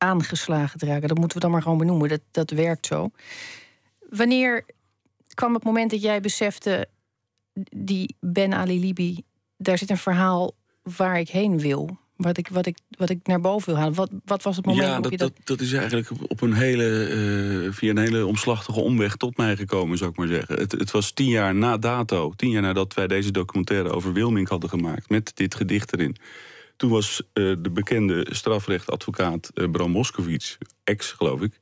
aangeslagen te raken. Dat moeten we dan maar gewoon benoemen. Dat, dat werkt zo. Wanneer kwam het moment dat jij besefte... die Ben Ali Libi, daar zit een verhaal waar ik heen wil wat ik, wat ik, wat ik naar boven wil halen. Wat, wat was het moment ja, dat, je dat... dat... is eigenlijk op een hele, uh, via een hele omslachtige omweg tot mij gekomen, zou ik maar zeggen. Het, het, was tien jaar na dato, tien jaar nadat wij deze documentaire over Wilming hadden gemaakt, met dit gedicht erin. Toen was uh, de bekende strafrechtadvocaat uh, Bram Moskowitz, ex geloof ik,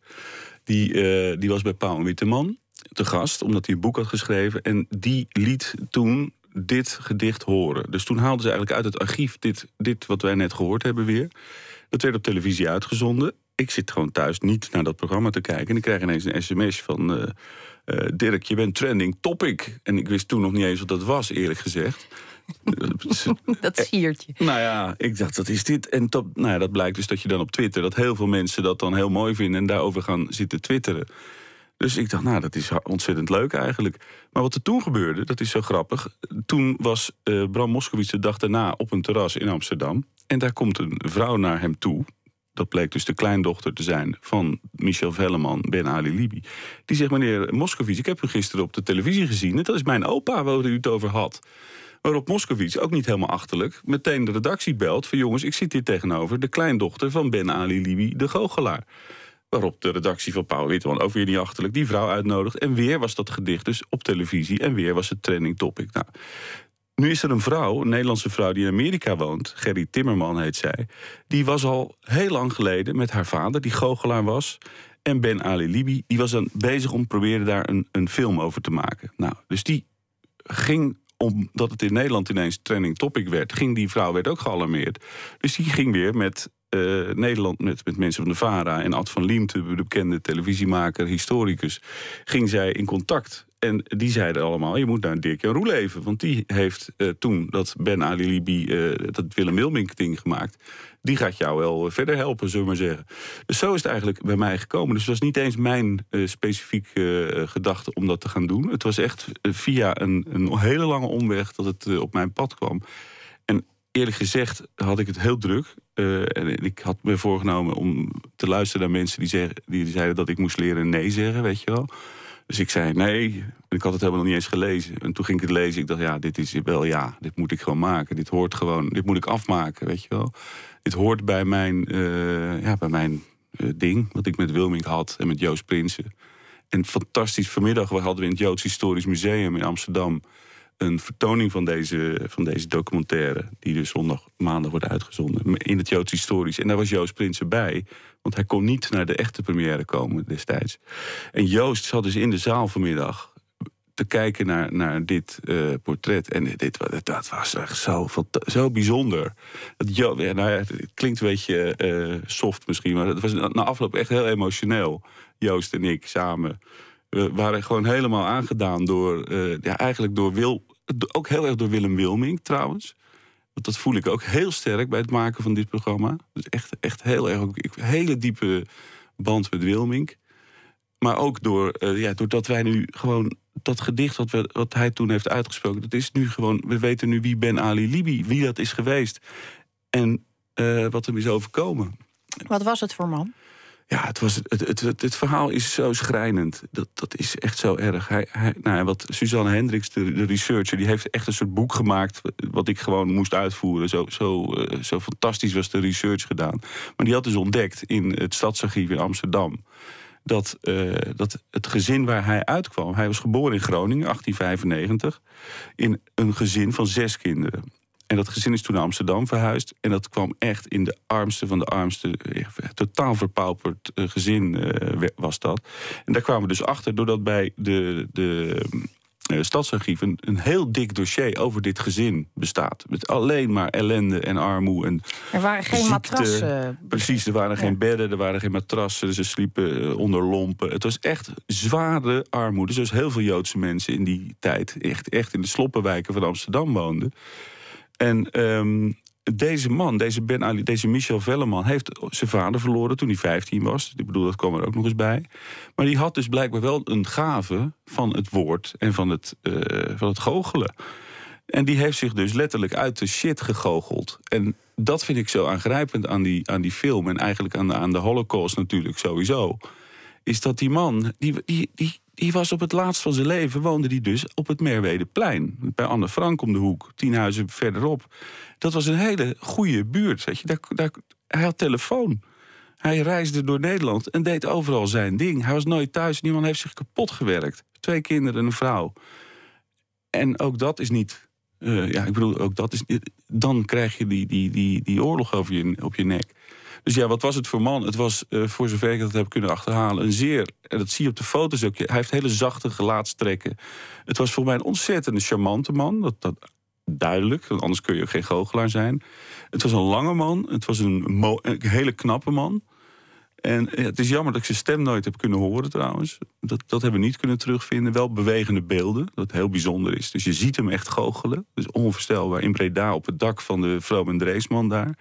die, die was bij Paul Witteman te gast, omdat hij een boek had geschreven. En die liet toen dit gedicht horen. Dus toen haalden ze eigenlijk uit het archief dit, dit wat wij net gehoord hebben weer. Dat werd op televisie uitgezonden. Ik zit gewoon thuis niet naar dat programma te kijken. En ik krijg ineens een sms van... Dirk, je bent trending topic. En ik wist toen nog niet eens wat dat was, eerlijk gezegd. dat siertje. Nou ja, ik dacht, dat is dit. En dat, nou ja, dat blijkt dus dat je dan op Twitter... dat heel veel mensen dat dan heel mooi vinden... en daarover gaan zitten twitteren. Dus ik dacht, nou, dat is ontzettend leuk eigenlijk. Maar wat er toen gebeurde, dat is zo grappig. Toen was uh, Bram Moskowitz de dag daarna op een terras in Amsterdam. En daar komt een vrouw naar hem toe. Dat bleek dus de kleindochter te zijn van Michel Velleman, Ben Ali Libi. Die zegt, meneer Moskowitz, ik heb u gisteren op de televisie gezien. En dat is mijn opa waar u het over had. Waarop Moskowitz, ook niet helemaal achterlijk, meteen de redactie belt... van jongens, ik zit hier tegenover de kleindochter van Ben Ali Libi, de goochelaar. Waarop de redactie van Paul Witteman ook weer niet achterlijk die vrouw uitnodigt. En weer was dat gedicht dus op televisie. En weer was het trending topic. Nou, nu is er een vrouw, een Nederlandse vrouw die in Amerika woont. Gerry Timmerman heet zij. Die was al heel lang geleden met haar vader, die goochelaar was. En Ben Ali Libi, die was dan bezig om proberen daar een, een film over te maken. Nou, dus die ging omdat het in Nederland ineens trending topic werd, ging die vrouw werd ook gealarmeerd. Dus die ging weer met uh, Nederland met, met mensen van de VARA en Ad van Liemte, de bekende televisiemaker, historicus, ging zij in contact. En die zeiden allemaal, je moet naar Dirk Jan Roeleven. Want die heeft uh, toen dat Ben Ali Libi, uh, dat Willem Wilmink ding gemaakt. Die gaat jou wel verder helpen, zullen we maar zeggen. Dus zo is het eigenlijk bij mij gekomen. Dus het was niet eens mijn specifieke gedachte om dat te gaan doen. Het was echt via een, een hele lange omweg dat het op mijn pad kwam. En eerlijk gezegd had ik het heel druk. Uh, en ik had me voorgenomen om te luisteren naar mensen die, zeggen, die zeiden dat ik moest leren nee zeggen, weet je wel. Dus ik zei nee. Ik had het helemaal nog niet eens gelezen. En toen ging ik het lezen. Ik dacht, ja, dit is wel ja, dit moet ik gewoon maken. Dit hoort gewoon, dit moet ik afmaken, weet je wel. Dit hoort bij mijn, uh, ja, bij mijn uh, ding, wat ik met Wilming had en met Joost Prinsen. En fantastisch, vanmiddag hadden we in het Joods Historisch Museum in Amsterdam een vertoning van deze, van deze documentaire. Die dus zondag, maandag wordt uitgezonden. In het Joods Historisch. En daar was Joost Prinsen bij. Want hij kon niet naar de echte première komen destijds. En Joost zat dus in de zaal vanmiddag te kijken naar, naar dit uh, portret. En dit, dat was echt zo, zo bijzonder. Dat, ja, nou ja, het klinkt een beetje uh, soft misschien, maar het was na afloop echt heel emotioneel. Joost en ik samen. We waren gewoon helemaal aangedaan door, uh, ja, eigenlijk door Wil, ook heel erg door Willem Wilming trouwens. Want dat voel ik ook heel sterk bij het maken van dit programma. Dus echt, echt heel erg, ik, hele diepe band met Wilming. Maar ook door, uh, ja, doordat wij nu gewoon dat gedicht wat, we, wat hij toen heeft uitgesproken, dat is nu gewoon, we weten nu wie Ben Ali Libi, wie dat is geweest. En uh, wat hem is overkomen. Wat was het voor man? Ja, het, was, het, het, het, het, verhaal is zo schrijnend. Dat, dat is echt zo erg. Hij, hij, nou, wat Suzanne Hendricks, de, de, researcher, die heeft echt een soort boek gemaakt. wat ik gewoon moest uitvoeren. Zo, zo, uh, zo fantastisch was de research gedaan. Maar die had dus ontdekt in het stadsarchief in Amsterdam. Dat, uh, dat het gezin waar hij uitkwam. Hij was geboren in Groningen, 1895. In een gezin van zes kinderen. En dat gezin is toen naar Amsterdam verhuisd. En dat kwam echt in de armste van de armste, eh, totaal verpauperd eh, gezin uh, was dat. En daar kwamen we dus achter, doordat bij de, de uh, stadsarchief een, een, heel dik dossier over dit gezin bestaat. Met alleen maar ellende en armoede. En er waren geen ziekte. matrassen. Precies, er waren ja. geen bedden, er waren geen matrassen. Ze sliepen onder lompen. Het was echt zware armoede. Zoals heel veel Joodse mensen in die tijd echt, echt in de sloppenwijken van Amsterdam woonden. En um, deze man, deze Ben Ali, deze Michel Velleman, heeft zijn vader verloren toen hij 15 was. Ik bedoel, dat kwam er ook nog eens bij. Maar die had dus blijkbaar wel een gave van het woord en van het, uh, van het goochelen. En die heeft zich dus letterlijk uit de shit gegoocheld. En dat vind ik zo aangrijpend aan die, aan die film. En eigenlijk aan de, aan de Holocaust natuurlijk sowieso. Is dat die man, die, die, die was op het laatst van zijn leven, woonde die dus op het Merwedeplein. Bij Anne Frank om de hoek, tien huizen verderop. Dat was een hele goede buurt. Weet je. Daar, daar, hij had telefoon. Hij reisde door Nederland en deed overal zijn ding. Hij was nooit thuis. Niemand heeft zich kapot gewerkt. Twee kinderen en een vrouw. En ook dat is niet. Uh, ja, ik bedoel, ook dat is. Dan krijg je die, die, die, die oorlog over je, op je nek. Dus ja, wat was het voor man? Het was, uh, voor zover ik dat heb kunnen achterhalen, een zeer. En dat zie je op de foto's ook. Hij heeft hele zachte gelaatstrekken. Het was voor mij een ontzettend charmante man. Dat, dat duidelijk, want anders kun je geen goochelaar zijn. Het was een lange man. Het was een, hele knappe man. En het is jammer dat ik zijn stem nooit heb kunnen horen trouwens. Dat, dat hebben we niet kunnen terugvinden. Wel bewegende beelden, dat heel bijzonder is. Dus je ziet hem echt goochelen. Dus onvoorstelbaar. In Breda op het dak van de Vroom en Dreesman daar.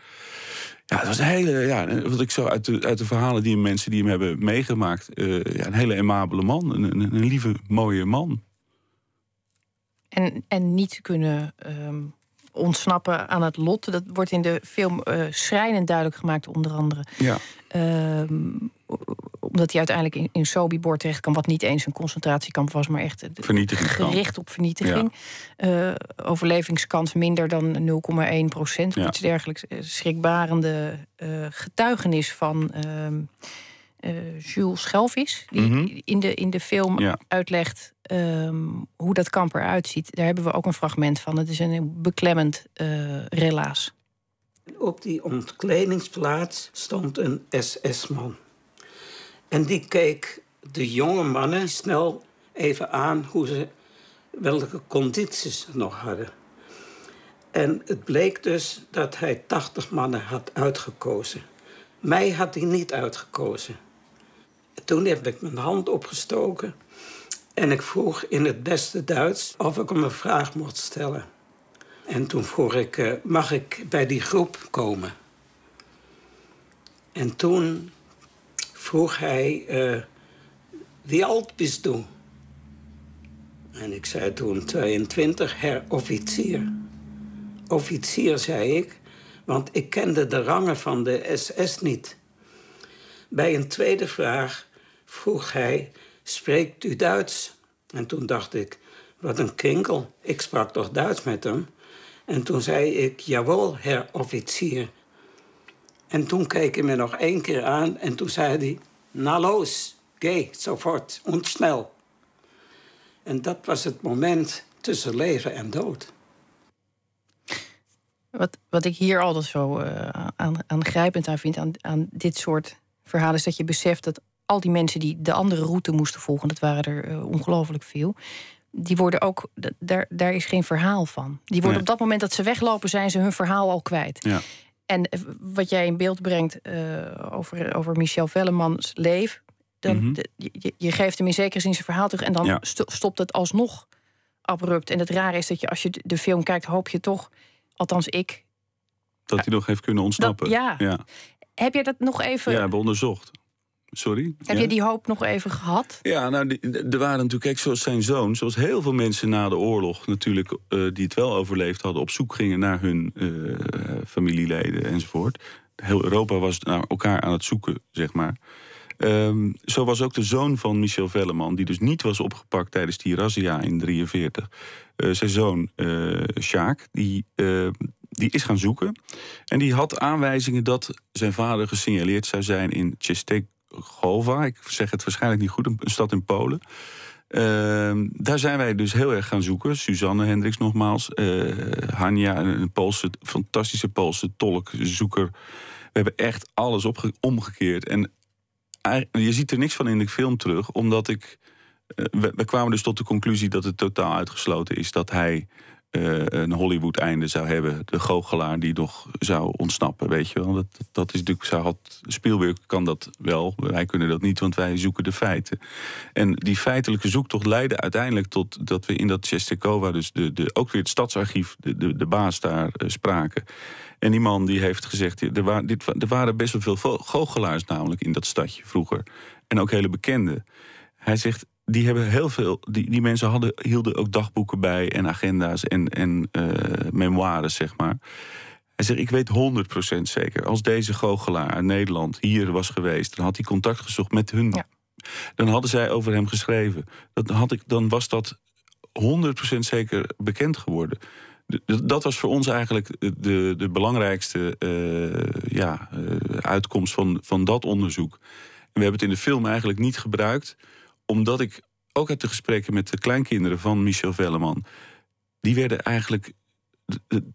Ja, dat was een hele, ja, wat ik zo uit de, uit de verhalen die mensen die hem hebben meegemaakt. Uh, ja, een hele aimabele man, een, een, een, lieve, mooie man. En, en niet kunnen um, ontsnappen aan het lot. Dat wordt in de film uh, schrijnend duidelijk gemaakt, onder andere. Ja. Um, omdat hij uiteindelijk in, in Sobibor terecht kan, wat niet eens een concentratiekamp was, maar echt gericht op vernietiging. Ja. Uh, overlevingskans minder dan 0,1 procent, ja. iets dergelijks. Eh, schrikbarende uh, getuigenis van uh, Jules Schelvis, die mm -hmm. in, de, in de film ja. uitlegt um, hoe dat kamp eruit ziet. Daar hebben we ook een fragment van. Het is een beklemmend relaas. Op die ontkleidingsplaats stond een SS-man. En die keek de jonge mannen snel even aan hoe ze, welke condities ze nog hadden. En het bleek dus dat hij 80 mannen had uitgekozen. Mij had hij niet uitgekozen. Toen heb ik mijn hand opgestoken en ik vroeg in het beste Duits of ik hem een vraag mocht stellen. En toen vroeg ik, uh, mag ik bij die groep komen? En toen vroeg hij, uh, wie oud bist du? En ik zei toen 22, her officier. Officier, zei ik, want ik kende de rangen van de SS niet. Bij een tweede vraag vroeg hij, spreekt u Duits? En toen dacht ik, wat een kinkel, ik sprak toch Duits met hem? En toen zei ik, jawel, her officier. En toen keek hij me nog één keer aan en toen zei hij... Na los, gay, sofort, snel. En dat was het moment tussen leven en dood. Wat, wat ik hier altijd zo uh, aan, aangrijpend aan vind aan, aan dit soort verhalen... is dat je beseft dat al die mensen die de andere route moesten volgen... dat waren er uh, ongelooflijk veel die worden ook, daar, daar is geen verhaal van. Die worden op dat moment dat ze weglopen, zijn ze hun verhaal al kwijt. Ja. En eh, wat jij in beeld brengt uh, over, over Michel Vellemans leven, dan, mm -hmm. de, je, je, geeft hem in zekere zin zijn verhaal terug en dan ja. stopt het alsnog abrupt. En het rare is dat je als je de film kijkt, hoop je toch, althans ik. Dat hij nog heeft kunnen ontsnappen. Dat, ja. ja. Heb je dat nog even. Ja, hebben onderzocht. Sorry? Heb ja? je die hoop nog even gehad? Ja, nou, die, er waren natuurlijk, kijk, zoals zijn zoon, zoals heel veel mensen na de oorlog natuurlijk, uh, die het wel overleefd hadden, op zoek gingen naar hun uh, familieleden enzovoort. Heel Europa was naar elkaar aan het zoeken, zeg maar. Um, zo was ook de zoon van Michel Velleman, die dus niet was opgepakt tijdens die razzia in 43. Uh, zijn zoon, Sjaak, die, die is gaan zoeken. En die had aanwijzingen dat zijn vader gesignaleerd zou zijn in Chestek Ik zeg het waarschijnlijk niet goed, een, stad in Polen. Uh, daar zijn wij dus heel erg gaan zoeken. Suzanne Hendricks nogmaals. Uh, Hanja, een Poolse, fantastische Poolse tolkzoeker. We hebben echt alles omgekeerd. En je ziet er niks van in de film terug, omdat ik. We, we, kwamen dus tot de conclusie dat het totaal uitgesloten is dat hij uh, een Hollywood-einde zou hebben. De goochelaar die nog zou ontsnappen, weet je wel. Dat, dat is natuurlijk, zou had, Spielberg kan dat wel, wij kunnen dat niet, want wij zoeken de feiten. En die feitelijke zoektocht leidde uiteindelijk tot dat we in dat Chestekova, dus de, de, ook weer het stadsarchief, de, de, de baas daar uh, spraken. En die man die heeft gezegd, er, wa dit, er waren best wel veel goochelaars namelijk in dat stadje vroeger. En ook hele bekende. Hij zegt, die hebben heel veel. Die, die mensen hadden, hielden ook dagboeken bij en agenda's en, en uh, memoires, zeg maar. Hij zegt, ik weet 100% zeker, als deze goochelaar uit Nederland hier was geweest, dan had hij contact gezocht met hun. Ja. Dan hadden zij over hem geschreven. Dan, had ik, dan was dat 100% zeker bekend geworden. De- de- Dat was voor ons eigenlijk de, de belangrijkste eh, ja, eh, uitkomst van, van dat onderzoek. En we hebben het in de film eigenlijk niet gebruikt, omdat ik ook uit de gesprekken met de kleinkinderen van Michel Velleman, die werden eigenlijk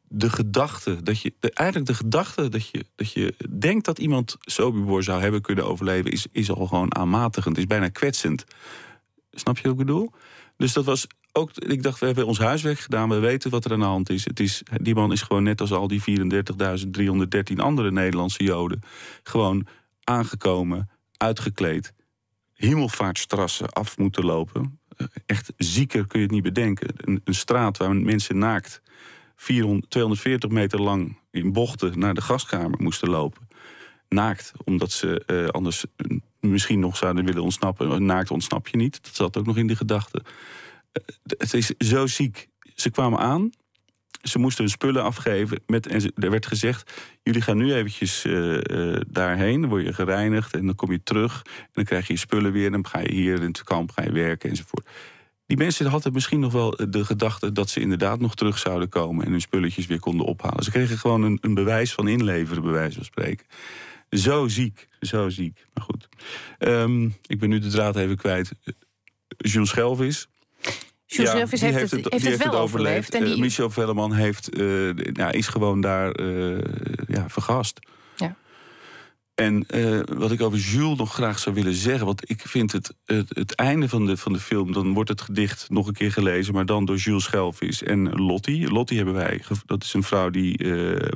de gedachte dat je, de, eigenlijk de gedachte dat je, dat je denkt dat iemand Sobibor zou hebben kunnen overleven, is, is al gewoon aanmatigend, is bijna kwetsend. Snap je wat ik bedoel? Dus dat was ook, ik dacht, we hebben ons huiswerk gedaan, we weten wat er aan de hand is. Het is die man is gewoon net als al die 34.313 andere Nederlandse Joden, gewoon aangekomen, uitgekleed, hemelvaartstrassen af moeten lopen. Eh, Echt zieker kun je het niet bedenken. Een, straat waar mensen naakt 400, 240 meter lang in bochten naar de gaskamer moesten lopen. Naakt, omdat ze eh, anders eh, misschien nog zouden willen ontsnappen. Naakt ontsnap je niet. Dat zat ook nog in die gedachte. Het is zo ziek. Ze kwamen aan. Ze moesten hun spullen afgeven. Met, en er werd gezegd: jullie gaan nu eventjes eh, eh, daarheen. Dan word je gereinigd en dan kom je terug. En dan krijg je je spullen weer. En dan ga je hier in het kamp ga je werken enzovoort. Die mensen hadden misschien nog wel de gedachte dat ze inderdaad nog terug zouden komen en hun spulletjes weer konden ophalen. Ze kregen gewoon een, een bewijs van inleveren, bij wijze van spreken. Zo ziek, zo ziek. Maar goed. Ehm, ik ben nu de draad even kwijt. Jules Schelvis. Jules Ja, heeft, het, heeft die het wel overleefd. En Eh, die, Michel Velleman heeft, eh, is gewoon daar eh, ja, vergast. Ja. En wat ik over Jules nog graag zou willen zeggen... want ik vind het, het, het einde van de, van de film... dan wordt het gedicht nog een keer gelezen... maar dan door Jules Schelvis en Lottie. Lottie hebben wij, dat is een vrouw die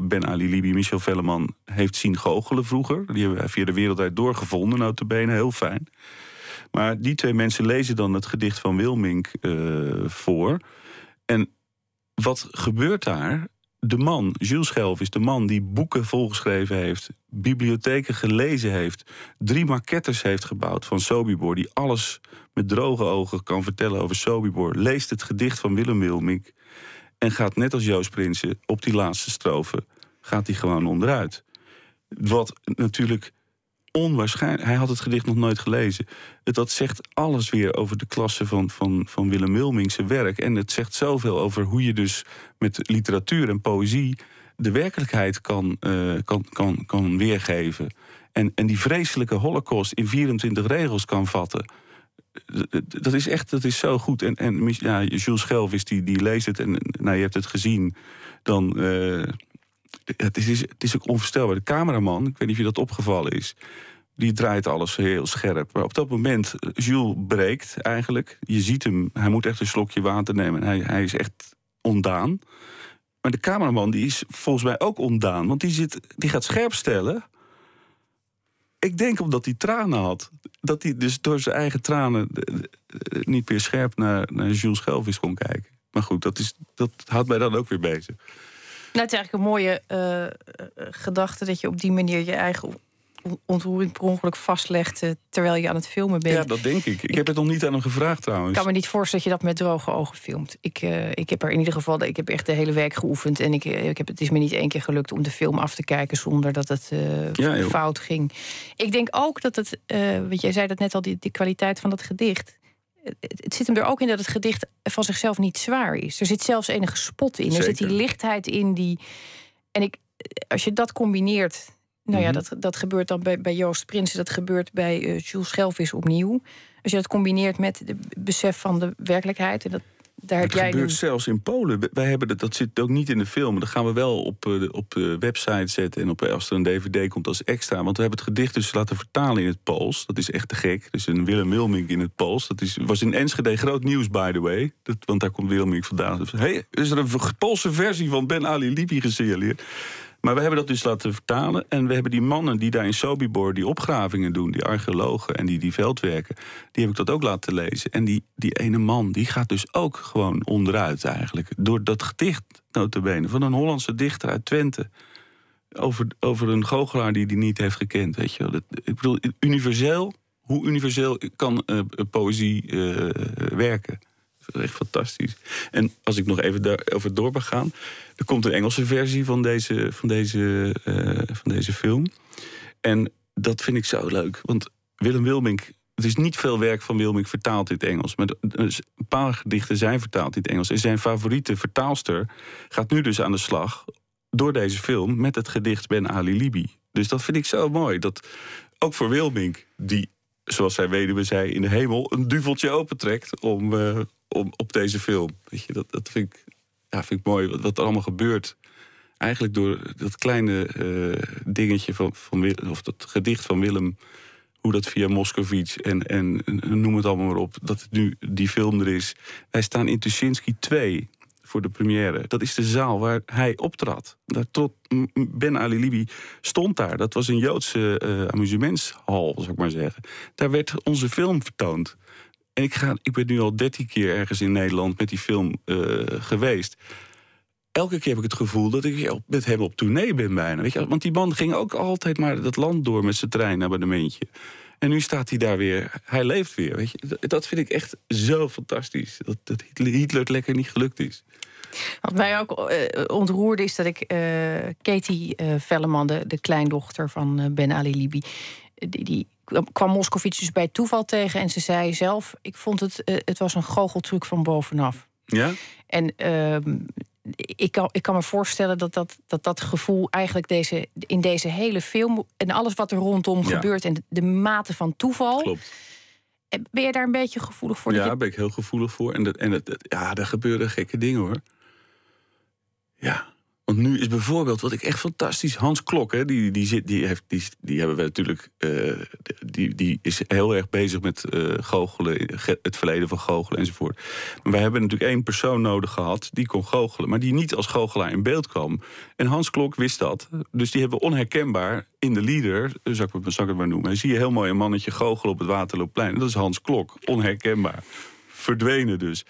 Ben Ali Libi, Michel Velleman... heeft zien goochelen vroeger. Die hebben wij via de wereldwijd doorgevonden, notabene, heel fijn. Maar die twee mensen lezen dan het gedicht van Wilmink eh, voor. En wat gebeurt daar? De man, Jules Schelf, is de man die boeken volgeschreven heeft, bibliotheken gelezen heeft, drie maquettes heeft gebouwd van Sobibor, die alles met droge ogen kan vertellen over Sobibor, leest het gedicht van Willem Wilmink en gaat net als Joost Prinsen op die laatste strofe, gaat hij gewoon onderuit. Wat natuurlijk onwaarschijnlijk. Hij had het gedicht nog nooit gelezen. Het, dat zegt alles weer over de klasse van, van, van Willem werk. En het zegt zoveel over hoe je dus met literatuur en poëzie de werkelijkheid kan, eh, kan, kan, kan weergeven. En, en die vreselijke holocaust in 24 regels kan vatten. Dat is echt, dat is zo goed. En, en ja, Jules Schelvis, die, die leest het en nou, je hebt het gezien. Dan, eh, het, is, ook onvoorstelbaar. De cameraman, ik weet niet of je dat opgevallen is... die draait alles heel scherp. Maar op dat moment, eh, Jules breekt eigenlijk. Je ziet hem, hij moet echt een slokje water nemen. Hij, hij is echt ondaan. Maar de cameraman die is volgens mij ook ondaan. Want die, zit, die gaat scherp stellen. Ik denk omdat hij tranen had. Dat hij dus door zijn eigen tranen eh, eh, niet meer scherp naar, naar Jules Schelvis kon kijken. Maar goed, dat, is, dat houdt mij dan ook weer bezig. Nou, het is eigenlijk een mooie eh, eh, gedachte dat je op die manier je eigen on- ontroering per ongeluk vastlegt eh, terwijl je aan het filmen bent. Ja, dat denk ik. Ik heb het nog niet aan hem gevraagd Ik trouwens. kan me niet voorstellen dat je dat met droge ogen filmt. Ik, ik heb er in ieder geval, ik heb echt de hele week geoefend. En ik, ik heb, het is me niet één keer gelukt om de film af te kijken zonder dat het Ja, fout ging. Ik denk ook dat het, want jij zei dat net al, die, die kwaliteit van dat gedicht. Het, zit hem er ook in dat het gedicht van zichzelf niet zwaar is. Er zit zelfs enige spot in. Er zit die lichtheid in die. En ik, als je dat combineert. Nou ja, Mhm. dat, dat gebeurt dan bij, bij Joost Prinsen, dat gebeurt bij eh, Jules Schelvis opnieuw. Als je dat combineert met het besef van de werkelijkheid. En dat, daar heb Het jij gebeurt nu. zelfs in Polen. Wij hebben dat, dat zit ook niet in de film. Dat gaan we wel op, eh, de- op de website zetten. En op, als er een dvd komt als extra. Want we hebben het gedicht dus laten vertalen in het Pools. Dat is echt te gek. Dus een Willem Wilmink in het Pools. Dat is, was in Enschede groot nieuws, by the way. Dat, want daar komt Wilmink vandaan. Dus, hey, is er een Poolse versie van Ben Ali Libi gesignaleerd? Maar we hebben dat dus laten vertalen. En we hebben die mannen die daar in Sobibor die opgravingen doen, die archeologen en die die veldwerken, die heb ik dat ook laten lezen. En die, die ene man, die gaat dus ook gewoon onderuit eigenlijk. Door dat gedicht, notabene, van een Hollandse dichter uit Twente. Over, over een goochelaar die die niet heeft gekend, weet je wel. Dat, ik bedoel, universeel, hoe universeel kan eh, poëzie eh, werken? Echt fantastisch. En als ik nog even daarover door mag gaan. Er komt een Engelse versie van deze, van deze, eh, van deze film. En dat vind ik zo leuk. Want Willem Wilmink het is niet veel werk van Wilming vertaald in het Engels. Maar dus een paar gedichten zijn vertaald in het Engels. En zijn favoriete vertaalster gaat nu dus aan de slag door deze film met het gedicht Ben Ali Libi. Dus dat vind ik zo mooi. Dat ook voor Wilming, die, zoals zijn weduwe zei, in de hemel een duveltje opentrekt om, uh, om, op deze film. Weet je, dat, dat vind, ik, ja, vind ik mooi wat, er allemaal gebeurt. Eigenlijk door dat kleine uh, dingetje van, van of dat gedicht van Willem hoe dat via Moskovits en, en, noem het allemaal maar op, dat nu die film er is. Wij staan in Tuschinski 2 voor de première. Dat is de zaal waar hij optrad. Daar tot ben Ali Libi stond daar. Dat was een Joodse uh, amusementshal, zou ik maar zeggen. Daar werd onze film vertoond. En ik, ga, ik ben nu al dertien keer ergens in Nederland met die film uh, geweest elke keer heb ik het gevoel dat ik met hem op tournee ben bijna. Weet je? Want die man ging ook altijd maar dat land door met zijn treinabonnementje. En nu staat hij daar weer. Hij leeft weer. Weet je? Dat vind ik echt zo fantastisch. Dat, dat Hitler het lekker niet gelukt is. Wat mij ook uh, ontroerde is dat ik uh, Katie uh, Velleman, de, de kleindochter van Ben Ali Libi, die, die kwam Moskovits dus bij toeval tegen en ze zei zelf: ik vond het, het was een goocheltruc van bovenaf. Ja. En ehm, ik kan, ik kan me voorstellen dat dat, dat dat gevoel eigenlijk deze, in deze hele film en alles wat er rondom gebeurt en de, mate van toeval. Klopt. Eh, ben je daar een beetje gevoelig voor? Ja, daar ben ik heel gevoelig voor. En, dat, en het, ja, er gebeuren gekke dingen hoor. Ja. Want nu is bijvoorbeeld, wat ik echt fantastisch... Hans Klok, hè, die, die, zit, die, heeft, die, die hebben we natuurlijk... Uh, die, die is heel erg bezig met uh, goochelen, het verleden van goochelen enzovoort. Maar wij hebben natuurlijk één persoon nodig gehad... die kon goochelen, maar die niet als goochelaar in beeld kwam. En Hans Klok wist dat. Dus die hebben we onherkenbaar in de leader... zou ik, zal ik het maar noemen. Zie je heel mooi een mannetje goochelen op het Waterloopplein. Dat is Hans Klok, onherkenbaar verdwenen dus.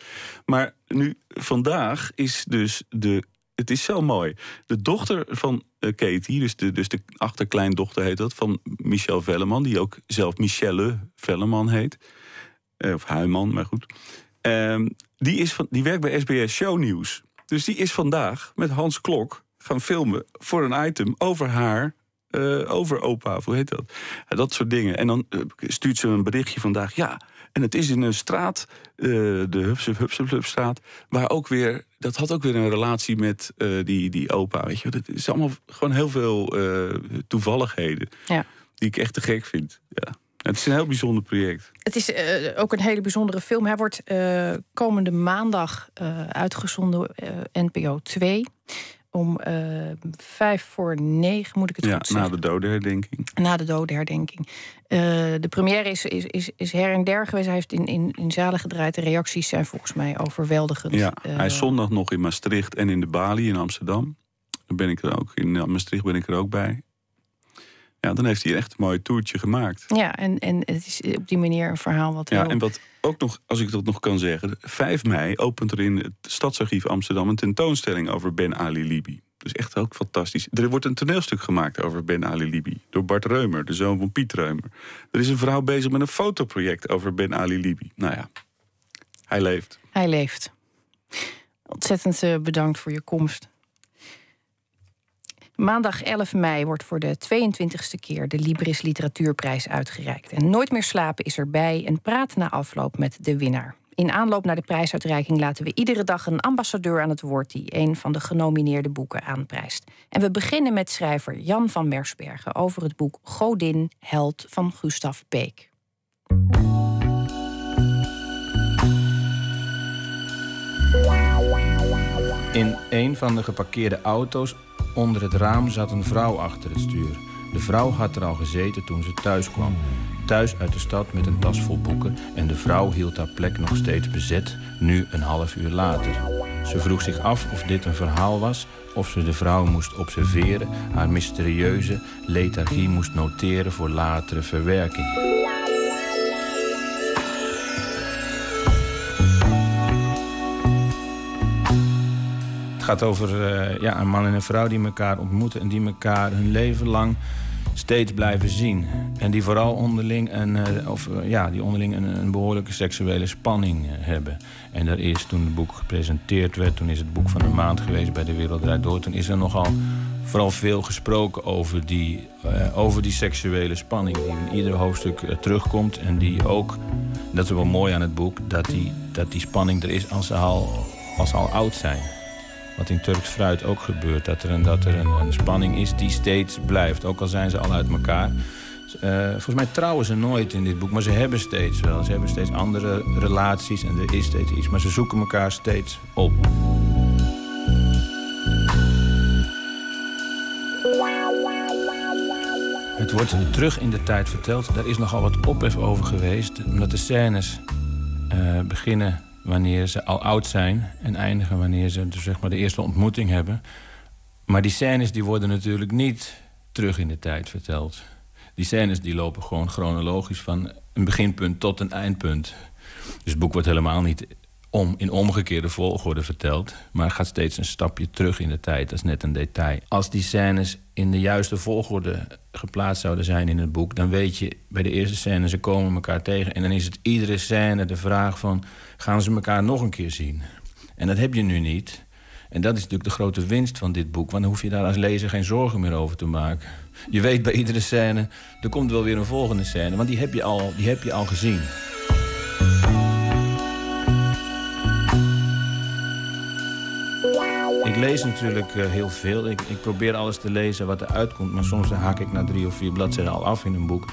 Maar nu, vandaag is dus de het is zo mooi. De dochter van uh, Katie, dus de, dus de achterkleindochter heet dat, van Michel Velleman, die ook zelf Michelle Velleman heet. Uh, of Huiman, maar goed. Uh, die, is van, die werkt bij SBS Shownieuws. Dus die is vandaag met Hans Klok gaan filmen voor een item over haar uh, over opa, hoe heet dat? dat soort dingen. En dan stuurt ze een berichtje vandaag. Ja, en het is in een straat, uh, de Hupsepstraat, waar ook weer, dat had ook weer een relatie met uh, die, die opa. Weet je, dat is allemaal gewoon heel veel uh, toevalligheden. Ja. Die ik echt te gek vind. Ja. Het is een heel bijzonder project. Het is ook een hele bijzondere film. Hij wordt komende maandag uitgezonden, NPO 2 om uh, vijf voor negen, moet ik het ja, goed zeggen. na de dodenherdenking. Na de dodenherdenking. Uh, de première is, is, is, is her en der geweest. Hij heeft in, in, in zalen gedraaid. De reacties zijn volgens mij overweldigend. Ja, uh, hij is zondag nog in Maastricht en in de Bali in Amsterdam. Dan ben ik er ook. In Maastricht ben ik er ook bij. Ja, dan heeft hij echt een mooi toertje gemaakt. Ja, en, en het is op die manier een verhaal wat. Ja, en wat ook nog, als ik dat nog kan zeggen, 5 mei opent er in het Stadsarchief Amsterdam een tentoonstelling over Ben Ali Libi. Dus echt ook fantastisch. Er wordt een toneelstuk gemaakt over Ben Ali Libi door Bart Reumer, de zoon van Piet Reumer. Er is een vrouw bezig met een fotoproject over Ben Ali Libi. Nou ja, hij leeft. Hij leeft. Ontzettend eh, bedankt voor je komst. Maandag 11 mei wordt voor de 22e keer de Libris Literatuurprijs uitgereikt. En Nooit meer slapen is erbij en praat na afloop met de winnaar. In aanloop naar de prijsuitreiking laten we iedere dag een ambassadeur aan het woord die een van de genomineerde boeken aanprijst. En we beginnen met schrijver Jan van Mersbergen over het boek Godin, Held van Gustav Peek. In een van de geparkeerde auto's Onder het raam zat een vrouw achter het stuur. De vrouw had er al gezeten toen ze thuis kwam. Thuis uit de stad met een tas vol boeken en de vrouw hield haar plek nog steeds bezet, nu een half uur later. Ze vroeg zich af of dit een verhaal was, of ze de vrouw moest observeren, haar mysterieuze lethargie moest noteren voor latere verwerking. Gaat over uh, ja, een man en een vrouw die elkaar ontmoeten en die elkaar hun leven lang steeds blijven zien. En die vooral onderling een, eh, of, eh, ja, die onderling een, een behoorlijke seksuele spanning eh, hebben. En er is toen het boek gepresenteerd werd, toen is het boek van de maand geweest bij de Wereld Door. Toen is er nogal vooral veel gesproken over die, over die seksuele spanning die in ieder hoofdstuk terugkomt. En die ook, dat is wel mooi aan het boek, dat die, dat die spanning er is als al, als ze al oud zijn. Wat in Turks fruit ook gebeurt. Dat er, een, dat er een, spanning is die steeds blijft. Ook al zijn ze al uit elkaar. Uh, volgens mij trouwen ze nooit in dit boek, maar ze hebben steeds wel. Ze hebben steeds andere relaties en er is steeds iets. Maar ze zoeken elkaar steeds op. Het wordt terug in de tijd verteld. Daar is nogal wat ophef over geweest. Omdat de scènes uh, beginnen wanneer ze al oud zijn en eindigen wanneer ze dus zeg maar de eerste ontmoeting hebben. Maar die scènes die worden natuurlijk niet terug in de tijd verteld. Die scènes die lopen gewoon chronologisch van een beginpunt tot een eindpunt. Dus het boek wordt helemaal niet om, in omgekeerde volgorde verteld... maar gaat steeds een stapje terug in de tijd. Dat is net een detail. Als die scènes in de juiste volgorde geplaatst zouden zijn in het boek... dan weet je bij de eerste scène, ze komen elkaar tegen... en dan is het iedere scène de vraag van... gaan ze elkaar nog een keer zien? En dat heb je nu niet. En dat is natuurlijk de grote winst van dit boek... want dan hoef je daar als lezer geen zorgen meer over te maken. Je weet bij iedere scène, er komt wel weer een volgende scène... want die heb je al, die heb je al gezien. Ik lees natuurlijk eh, heel veel. Ik, ik, probeer alles te lezen wat er uitkomt. Maar soms haak ik na drie of vier bladzijden al af in een boek.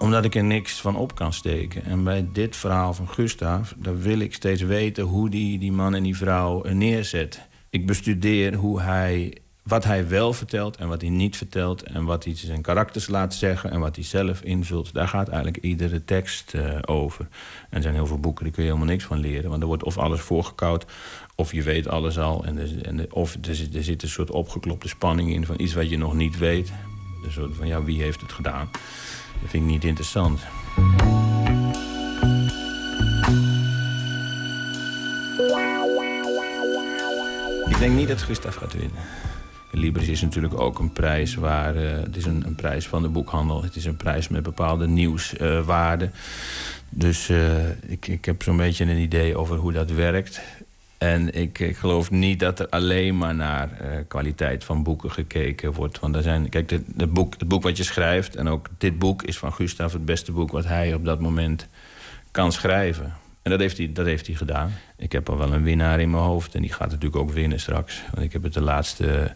Omdat ik er niks van op kan steken. En bij dit verhaal van Gustav... daar wil ik steeds weten hoe die, die man en die vrouw neerzet. Ik bestudeer hoe hij wat hij wel vertelt en wat hij niet vertelt... en wat hij zijn karakters laat zeggen en wat hij zelf invult... daar gaat eigenlijk iedere tekst uh, over. En er zijn heel veel boeken, daar kun je helemaal niks van leren. Want er wordt of alles voorgekoud, of je weet alles al... En, en of er, er, zit een soort opgeklopte spanning in van iets wat je nog niet weet. Een soort van, ja, wie heeft het gedaan? Dat vind ik niet interessant. Ik denk niet dat Gustav gaat winnen. Libris is natuurlijk ook een prijs waar... Uh, het is een, een, prijs van de boekhandel. Het is een prijs met bepaalde nieuwswaarden. dus uh, ik, ik heb zo'n beetje een idee over hoe dat werkt. En ik, ik geloof niet dat er alleen maar naar uh, kwaliteit van boeken gekeken wordt. Want er zijn, kijk, de, de boek, het boek wat je schrijft... en ook dit boek is van Gustav het beste boek... wat hij op dat moment kan schrijven. En dat heeft, hij, dat heeft hij gedaan. Ik heb al wel een winnaar in mijn hoofd. En die gaat natuurlijk ook winnen straks. Want ik heb het de laatste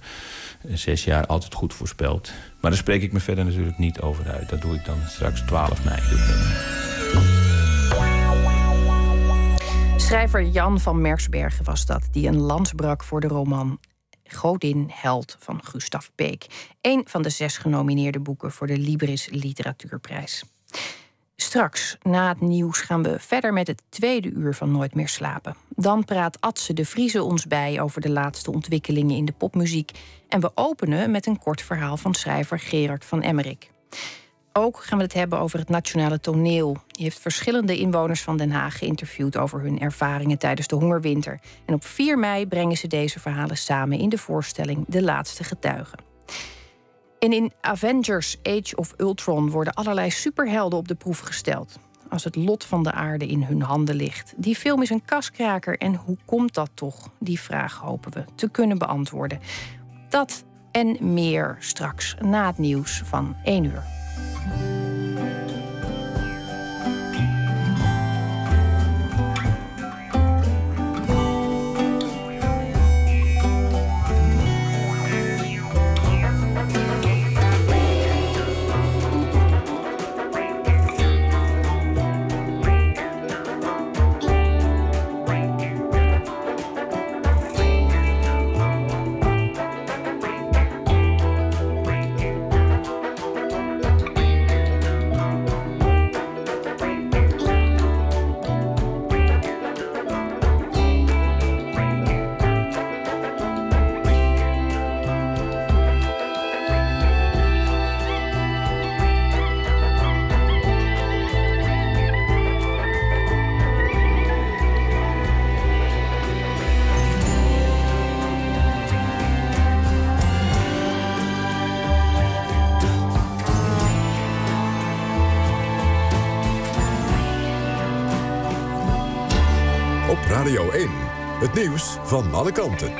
eh, zes jaar altijd goed voorspeld. Maar daar spreek ik me verder natuurlijk niet over uit. Dat doe ik dan straks 12 mei. Schrijver Jan van Mersbergen was dat, die een lans brak voor de roman Godin Held van Gustav Beek. Een van de zes genomineerde boeken voor de Libris Literatuurprijs. Straks, na het nieuws, gaan we verder met het tweede uur van Nooit meer slapen. Dan praat Atse de Vrieze ons bij over de laatste ontwikkelingen in de popmuziek. En we openen met een kort verhaal van schrijver Gerard van Emmerik. Ook gaan we het hebben over het nationale toneel. Die heeft verschillende inwoners van Den Haag geïnterviewd over hun ervaringen tijdens de hongerwinter. En op 4 mei brengen ze deze verhalen samen in de voorstelling De Laatste Getuigen. En in Avengers Age of Ultron worden allerlei superhelden op de proef gesteld. Als het lot van de aarde in hun handen ligt. Die film is een kaskraker en hoe komt dat toch? Die vraag hopen we te kunnen beantwoorden. Dat en meer straks na het nieuws van 1 uur. Op nieuws van alle kanten.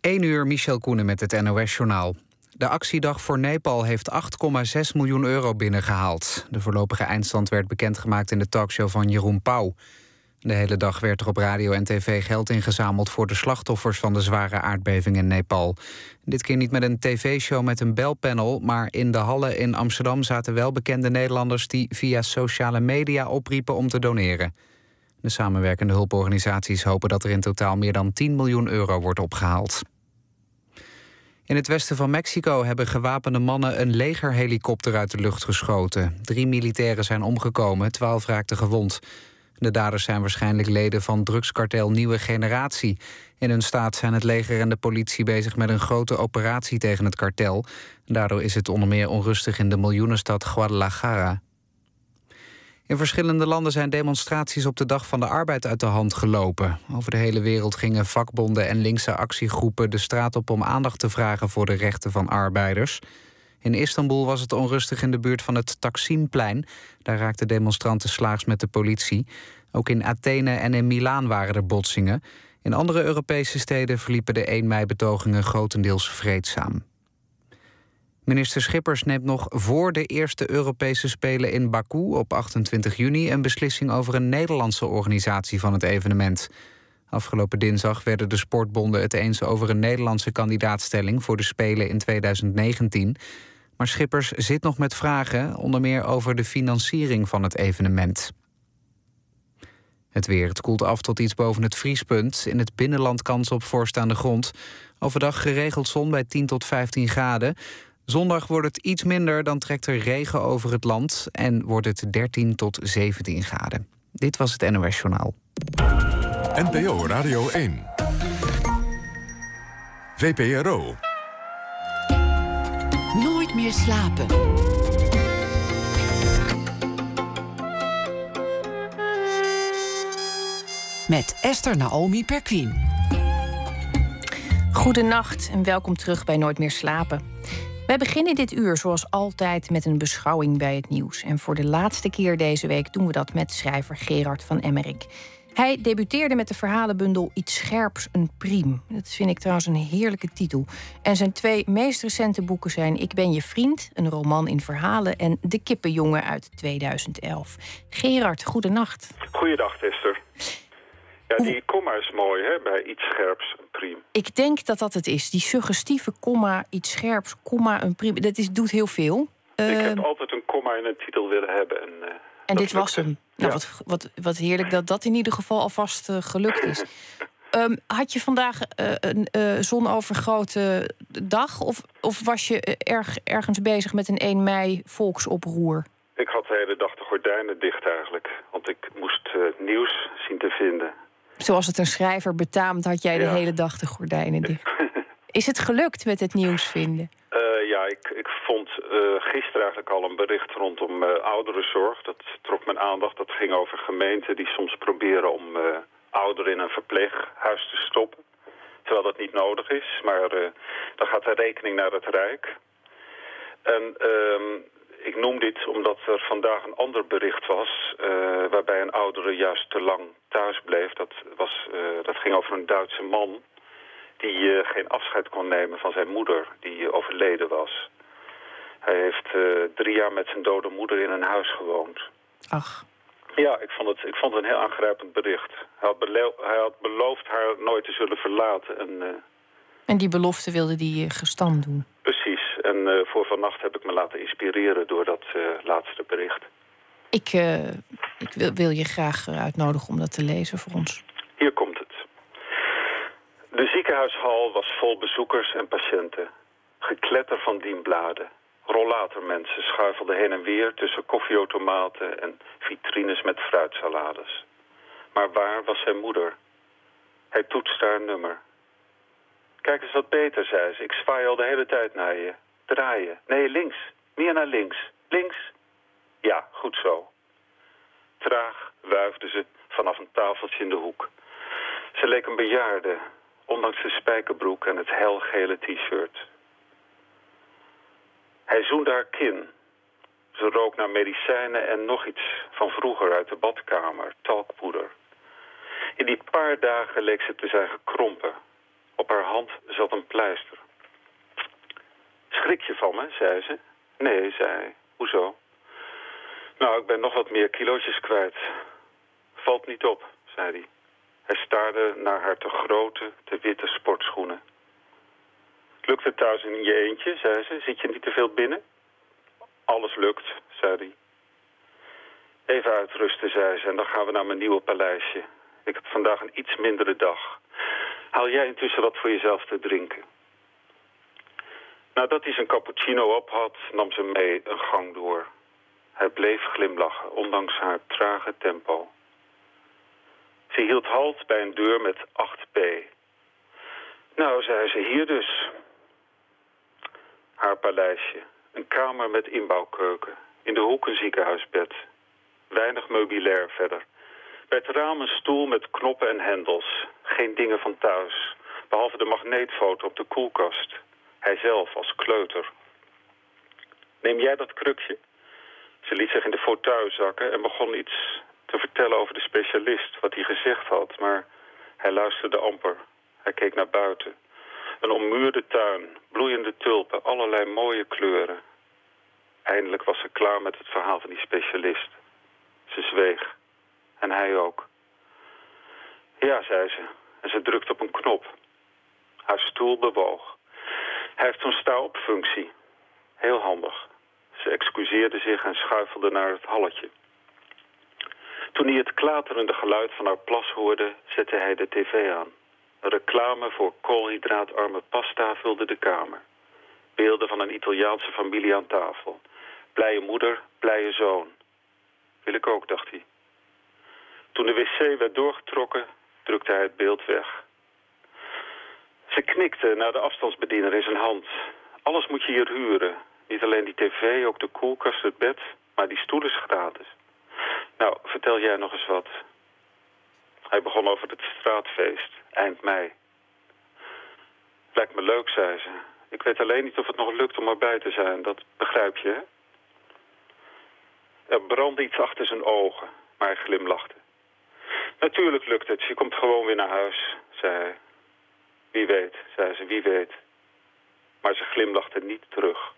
1 uur, Michel Koenen met het NOS-journaal. De actiedag voor Nepal heeft 8,6 miljoen euro binnengehaald. De voorlopige eindstand werd bekendgemaakt in de talkshow van Jeroen Pauw. De hele dag werd er op radio en tv geld ingezameld... voor de slachtoffers van de zware aardbeving in Nepal. Dit keer niet met een tv-show met een belpanel... maar in de hallen in Amsterdam zaten wel bekende Nederlanders... die via sociale media opriepen om te doneren. De samenwerkende hulporganisaties hopen dat er in totaal... meer dan 10 miljoen euro wordt opgehaald. In het westen van Mexico hebben gewapende mannen een legerhelikopter uit de lucht geschoten. Drie militairen zijn omgekomen, twaalf raakten gewond. De daders zijn waarschijnlijk leden van drugskartel Nieuwe Generatie. In hun staat zijn het leger en de politie bezig met een grote operatie tegen het kartel. Daardoor is het onder meer onrustig in de miljoenenstad Guadalajara. In verschillende landen zijn demonstraties op de Dag van de Arbeid uit de hand gelopen. Over de hele wereld gingen vakbonden en linkse actiegroepen de straat op om aandacht te vragen voor de rechten van arbeiders. In Istanbul was het onrustig in de buurt van het Taksimplein. Daar raakten demonstranten slaags met de politie. Ook in Athene en in Milaan waren er botsingen. In andere Europese steden verliepen de 1 mei-betogingen grotendeels vreedzaam. Minister Schippers neemt nog voor de eerste Europese Spelen in Baku op 28 juni een beslissing over een Nederlandse organisatie van het evenement. Afgelopen dinsdag werden de sportbonden het eens over een Nederlandse kandidaatstelling voor de Spelen in 2019. Maar Schippers zit nog met vragen, onder meer over de financiering van het evenement. Het weer. Het koelt af tot iets boven het vriespunt. In het binnenland kans op voorstaande grond. Overdag geregeld zon bij 10 tot 15 graden. Zondag wordt het iets minder, dan trekt er regen over het land... en wordt het 13 tot 17 graden. Dit was het NOS Journaal. NPO Radio 1. VPRO. Nooit meer slapen. Met Esther Naomi Perquin. Goedenacht en welkom terug bij Nooit meer slapen. Wij beginnen dit uur zoals altijd met een beschouwing bij het nieuws. En voor de laatste keer deze week doen we dat met schrijver Gerard van Emmerik. Hij debuteerde met de verhalenbundel Iets Scherps, een Priem. Dat vind ik trouwens een heerlijke titel. En zijn twee meest recente boeken zijn Ik ben je vriend, een roman in verhalen... en De Kippenjongen uit 2011. Gerard, goedenacht. Goeiedag, Esther. Ja, die komma is mooi, hè, bij Iets Scherps, een Priem. Ik denk dat dat het is. Die suggestieve komma, iets scherps, komma, een priem. Dat is, doet heel veel. Ik heb Ehm, altijd een komma in een titel willen hebben. En, eh, En dit was hem. Nou, Ja. wat, wat, wat heerlijk dat dat in ieder geval alvast eh, gelukt is. Ehm, had je vandaag eh, een eh, zonovergrote dag? Of, of was je erg, ergens bezig met een 1 mei volksoproer? Ik had de hele dag de gordijnen dicht eigenlijk. Want ik moest nieuws zien te vinden. Zoals het een schrijver betaamt, had jij de Ja. hele dag de gordijnen dicht. Is het gelukt met het nieuws vinden? Ja, ik, ik vond eh, gisteren eigenlijk al een bericht rondom eh, ouderenzorg. Dat trok mijn aandacht. Dat ging over gemeenten die soms proberen om eh, ouderen in een verpleeghuis te stoppen. Terwijl dat niet nodig is. Maar dan gaat de rekening naar het Rijk. En ehm, ik noem dit omdat er vandaag een ander bericht was... waarbij een oudere juist te lang thuis bleef. Dat, was, dat ging over een Duitse man die eh, geen afscheid kon nemen van zijn moeder, die overleden was. Hij heeft eh, drie jaar met zijn dode moeder in een huis gewoond. Ach, Ja, ik vond het, ik vond het een heel aangrijpend bericht. Hij had, hij had beloofd haar nooit te zullen verlaten. En, eh, en die belofte wilde eh, gestand doen. precies. En voor vannacht heb ik me laten inspireren door dat laatste bericht. Ik, ik wil, wil je graag uitnodigen om dat te lezen voor ons. De ziekenhuishal was vol bezoekers en patiënten. Gekletter van dienbladen. Rollatormensen schuifelden heen en weer tussen koffieautomaten en vitrines met fruitsalades. Maar waar was zijn moeder? Hij toetste haar nummer. Kijk eens wat beter, zei ze. Ik zwaai al de hele tijd naar je. Draaien. Nee, links. Meer naar links. Links. Ja, goed zo. Traag wuifde ze vanaf een tafeltje in de hoek. Ze leek een bejaarde, ondanks de spijkerbroek en het helgele t-shirt. Hij zoende haar kin. Ze rook naar medicijnen en nog iets van vroeger uit de badkamer, talkpoeder. In die paar dagen leek ze te zijn gekrompen. Op haar hand zat een pleister. Schrik je van me, zei ze. Nee, zei hij. Hoezo? Nou, ik ben nog wat meer kilootjes kwijt. Valt niet op, zei hij. Hij staarde naar haar te grote, te witte sportschoenen. Lukt het thuis in je eentje, zei ze. Zit je niet te veel binnen? Alles lukt, zei hij. Even uitrusten, zei ze, en dan gaan we naar mijn nieuwe paleisje. Ik heb vandaag een iets mindere dag. Haal jij intussen wat voor jezelf te drinken? Nadat hij zijn cappuccino op had, nam ze mee een gang door. Hij bleef glimlachen, ondanks haar trage tempo. Ze hield halt bij een deur met 8p. Nou, zei ze, hier dus. Haar paleisje. Een kamer met inbouwkeuken. In de hoek een ziekenhuisbed. Weinig meubilair verder. Bij het raam een stoel met knoppen en hendels. Geen dingen van thuis. Behalve de magneetfoto op de koelkast. Hij zelf als kleuter. Neem jij dat krukje? Ze liet zich in de fauteuil zakken en begon iets te vertellen over de specialist, wat hij gezegd had, maar hij luisterde amper. Hij keek naar buiten. Een ommuurde tuin, bloeiende tulpen, allerlei mooie kleuren. Eindelijk was ze klaar met het verhaal van die specialist. Ze zweeg. En hij ook. Ja, zei ze. En ze drukte op een knop. Haar stoel bewoog. Hij heeft zo'n sta-op-functie. Heel handig. Ze excuseerde zich en schuifelde naar het halletje. Toen hij het klaterende geluid van haar plas hoorde, zette hij de tv aan. Reclame voor koolhydraatarme pasta vulde de kamer. Beelden van een Italiaanse familie aan tafel. Blije moeder, blije zoon. Wil ik ook, dacht hij. Toen de wc werd doorgetrokken, drukte hij het beeld weg. Ze knikte naar de afstandsbediener in zijn hand. Alles moet je hier huren. Niet alleen die tv, ook de koelkast, het bed. Maar die stoel is gratis. Nou, vertel jij nog eens wat. Hij begon over het straatfeest, eind mei. Lijkt me leuk, zei ze. Ik weet alleen niet of het nog lukt om erbij te zijn. Dat begrijp je, hè? Er brandde iets achter zijn ogen, maar hij glimlachte. Natuurlijk lukt het. Je komt gewoon weer naar huis, zei hij. Wie weet, zei ze, wie weet. Maar ze glimlachte niet terug.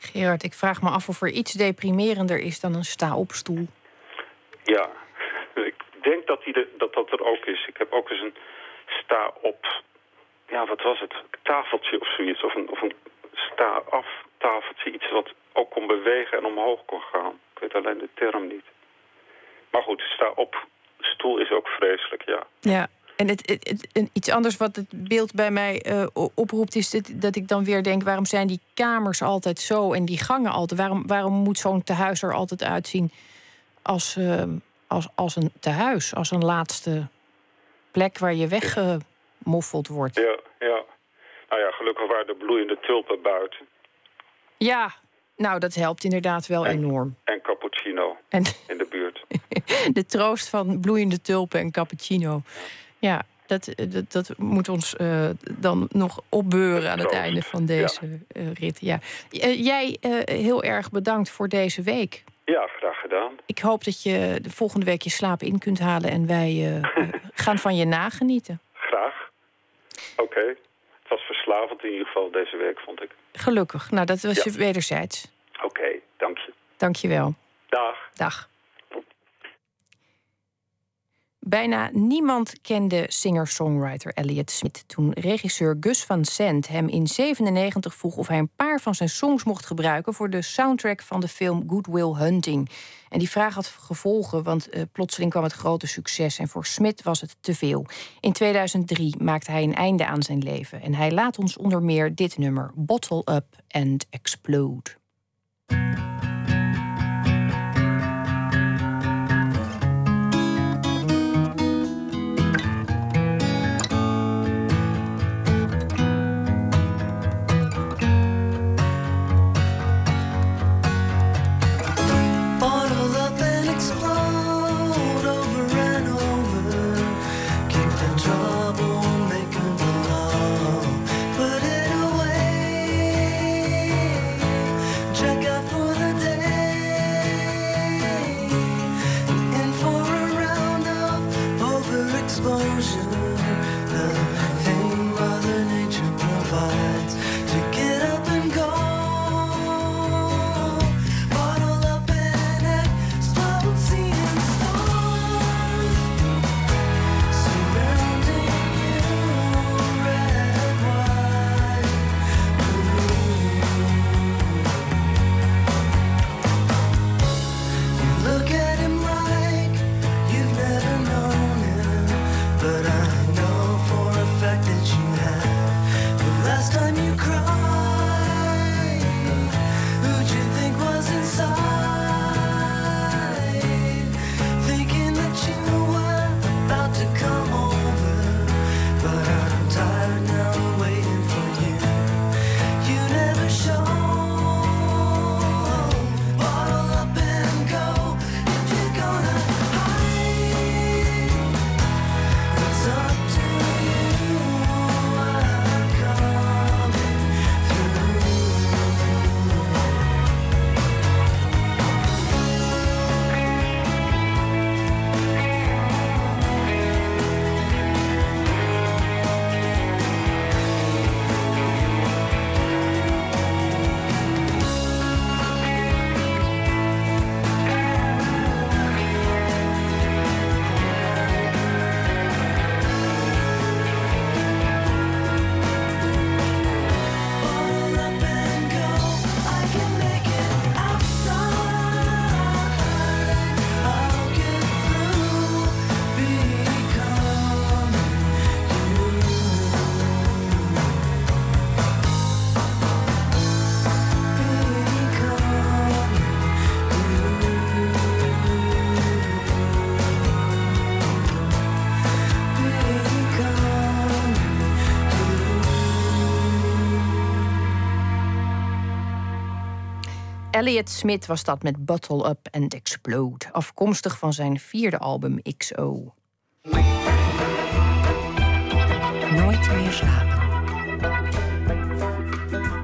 Gerard, ik vraag me af of er iets deprimerender is dan een sta-opstoel. Ja, ik denk dat, die de, dat dat er ook is. Ik heb ook eens een sta-op... Ja, wat was het? Tafeltje of zoiets. Of een, of een sta-af tafeltje. Iets wat ook kon bewegen en omhoog kon gaan. Ik weet alleen de term niet. Maar goed, sta-op stoel is ook vreselijk, ja. Ja, en het, het, iets anders wat het beeld bij mij uh, oproept, is dat, dat, ik dan weer denk: waarom zijn die kamers altijd zo en die gangen altijd? Waarom, waarom moet zo'n tehuis er altijd uitzien als, uh, als, als een tehuis, als een laatste plek waar je weggemoffeld wordt? Ja, ja. Nou ja, gelukkig waren de bloeiende tulpen buiten. Ja, nou, dat helpt inderdaad wel enorm. En cappuccino en, in de buurt. de troost van bloeiende tulpen en cappuccino. Ja, dat, dat, dat moet ons uh, dan nog opbeuren aan het einde van deze ja. uh, rit. Ja. Uh, jij heel erg bedankt voor deze week. Ja, graag gedaan. Ik hoop dat je de volgende week je slaap in kunt halen en wij gaan van je nagenieten. Graag. Oké. Okay. Het was verslavend in ieder geval deze week, vond ik. Gelukkig. Nou, dat was ja. je wederzijds. Oké, okay, dank je. Dank je wel. Dag. Dag. Bijna niemand kende singer-songwriter Elliot Smith toen regisseur Gus van Sant hem in 97 vroeg of hij een paar van zijn songs mocht gebruiken voor de soundtrack van de film Good Will Hunting. En die vraag had gevolgen, want uh, plotseling kwam het grote succes en voor Smith was het te veel. In 2003 maakte hij een einde aan zijn leven en hij laat ons onder meer dit nummer Bottle Up and Explode. Elliot Smith was dat met Bottle Up and Explode, afkomstig van zijn vierde album XO. Nooit meer slapen.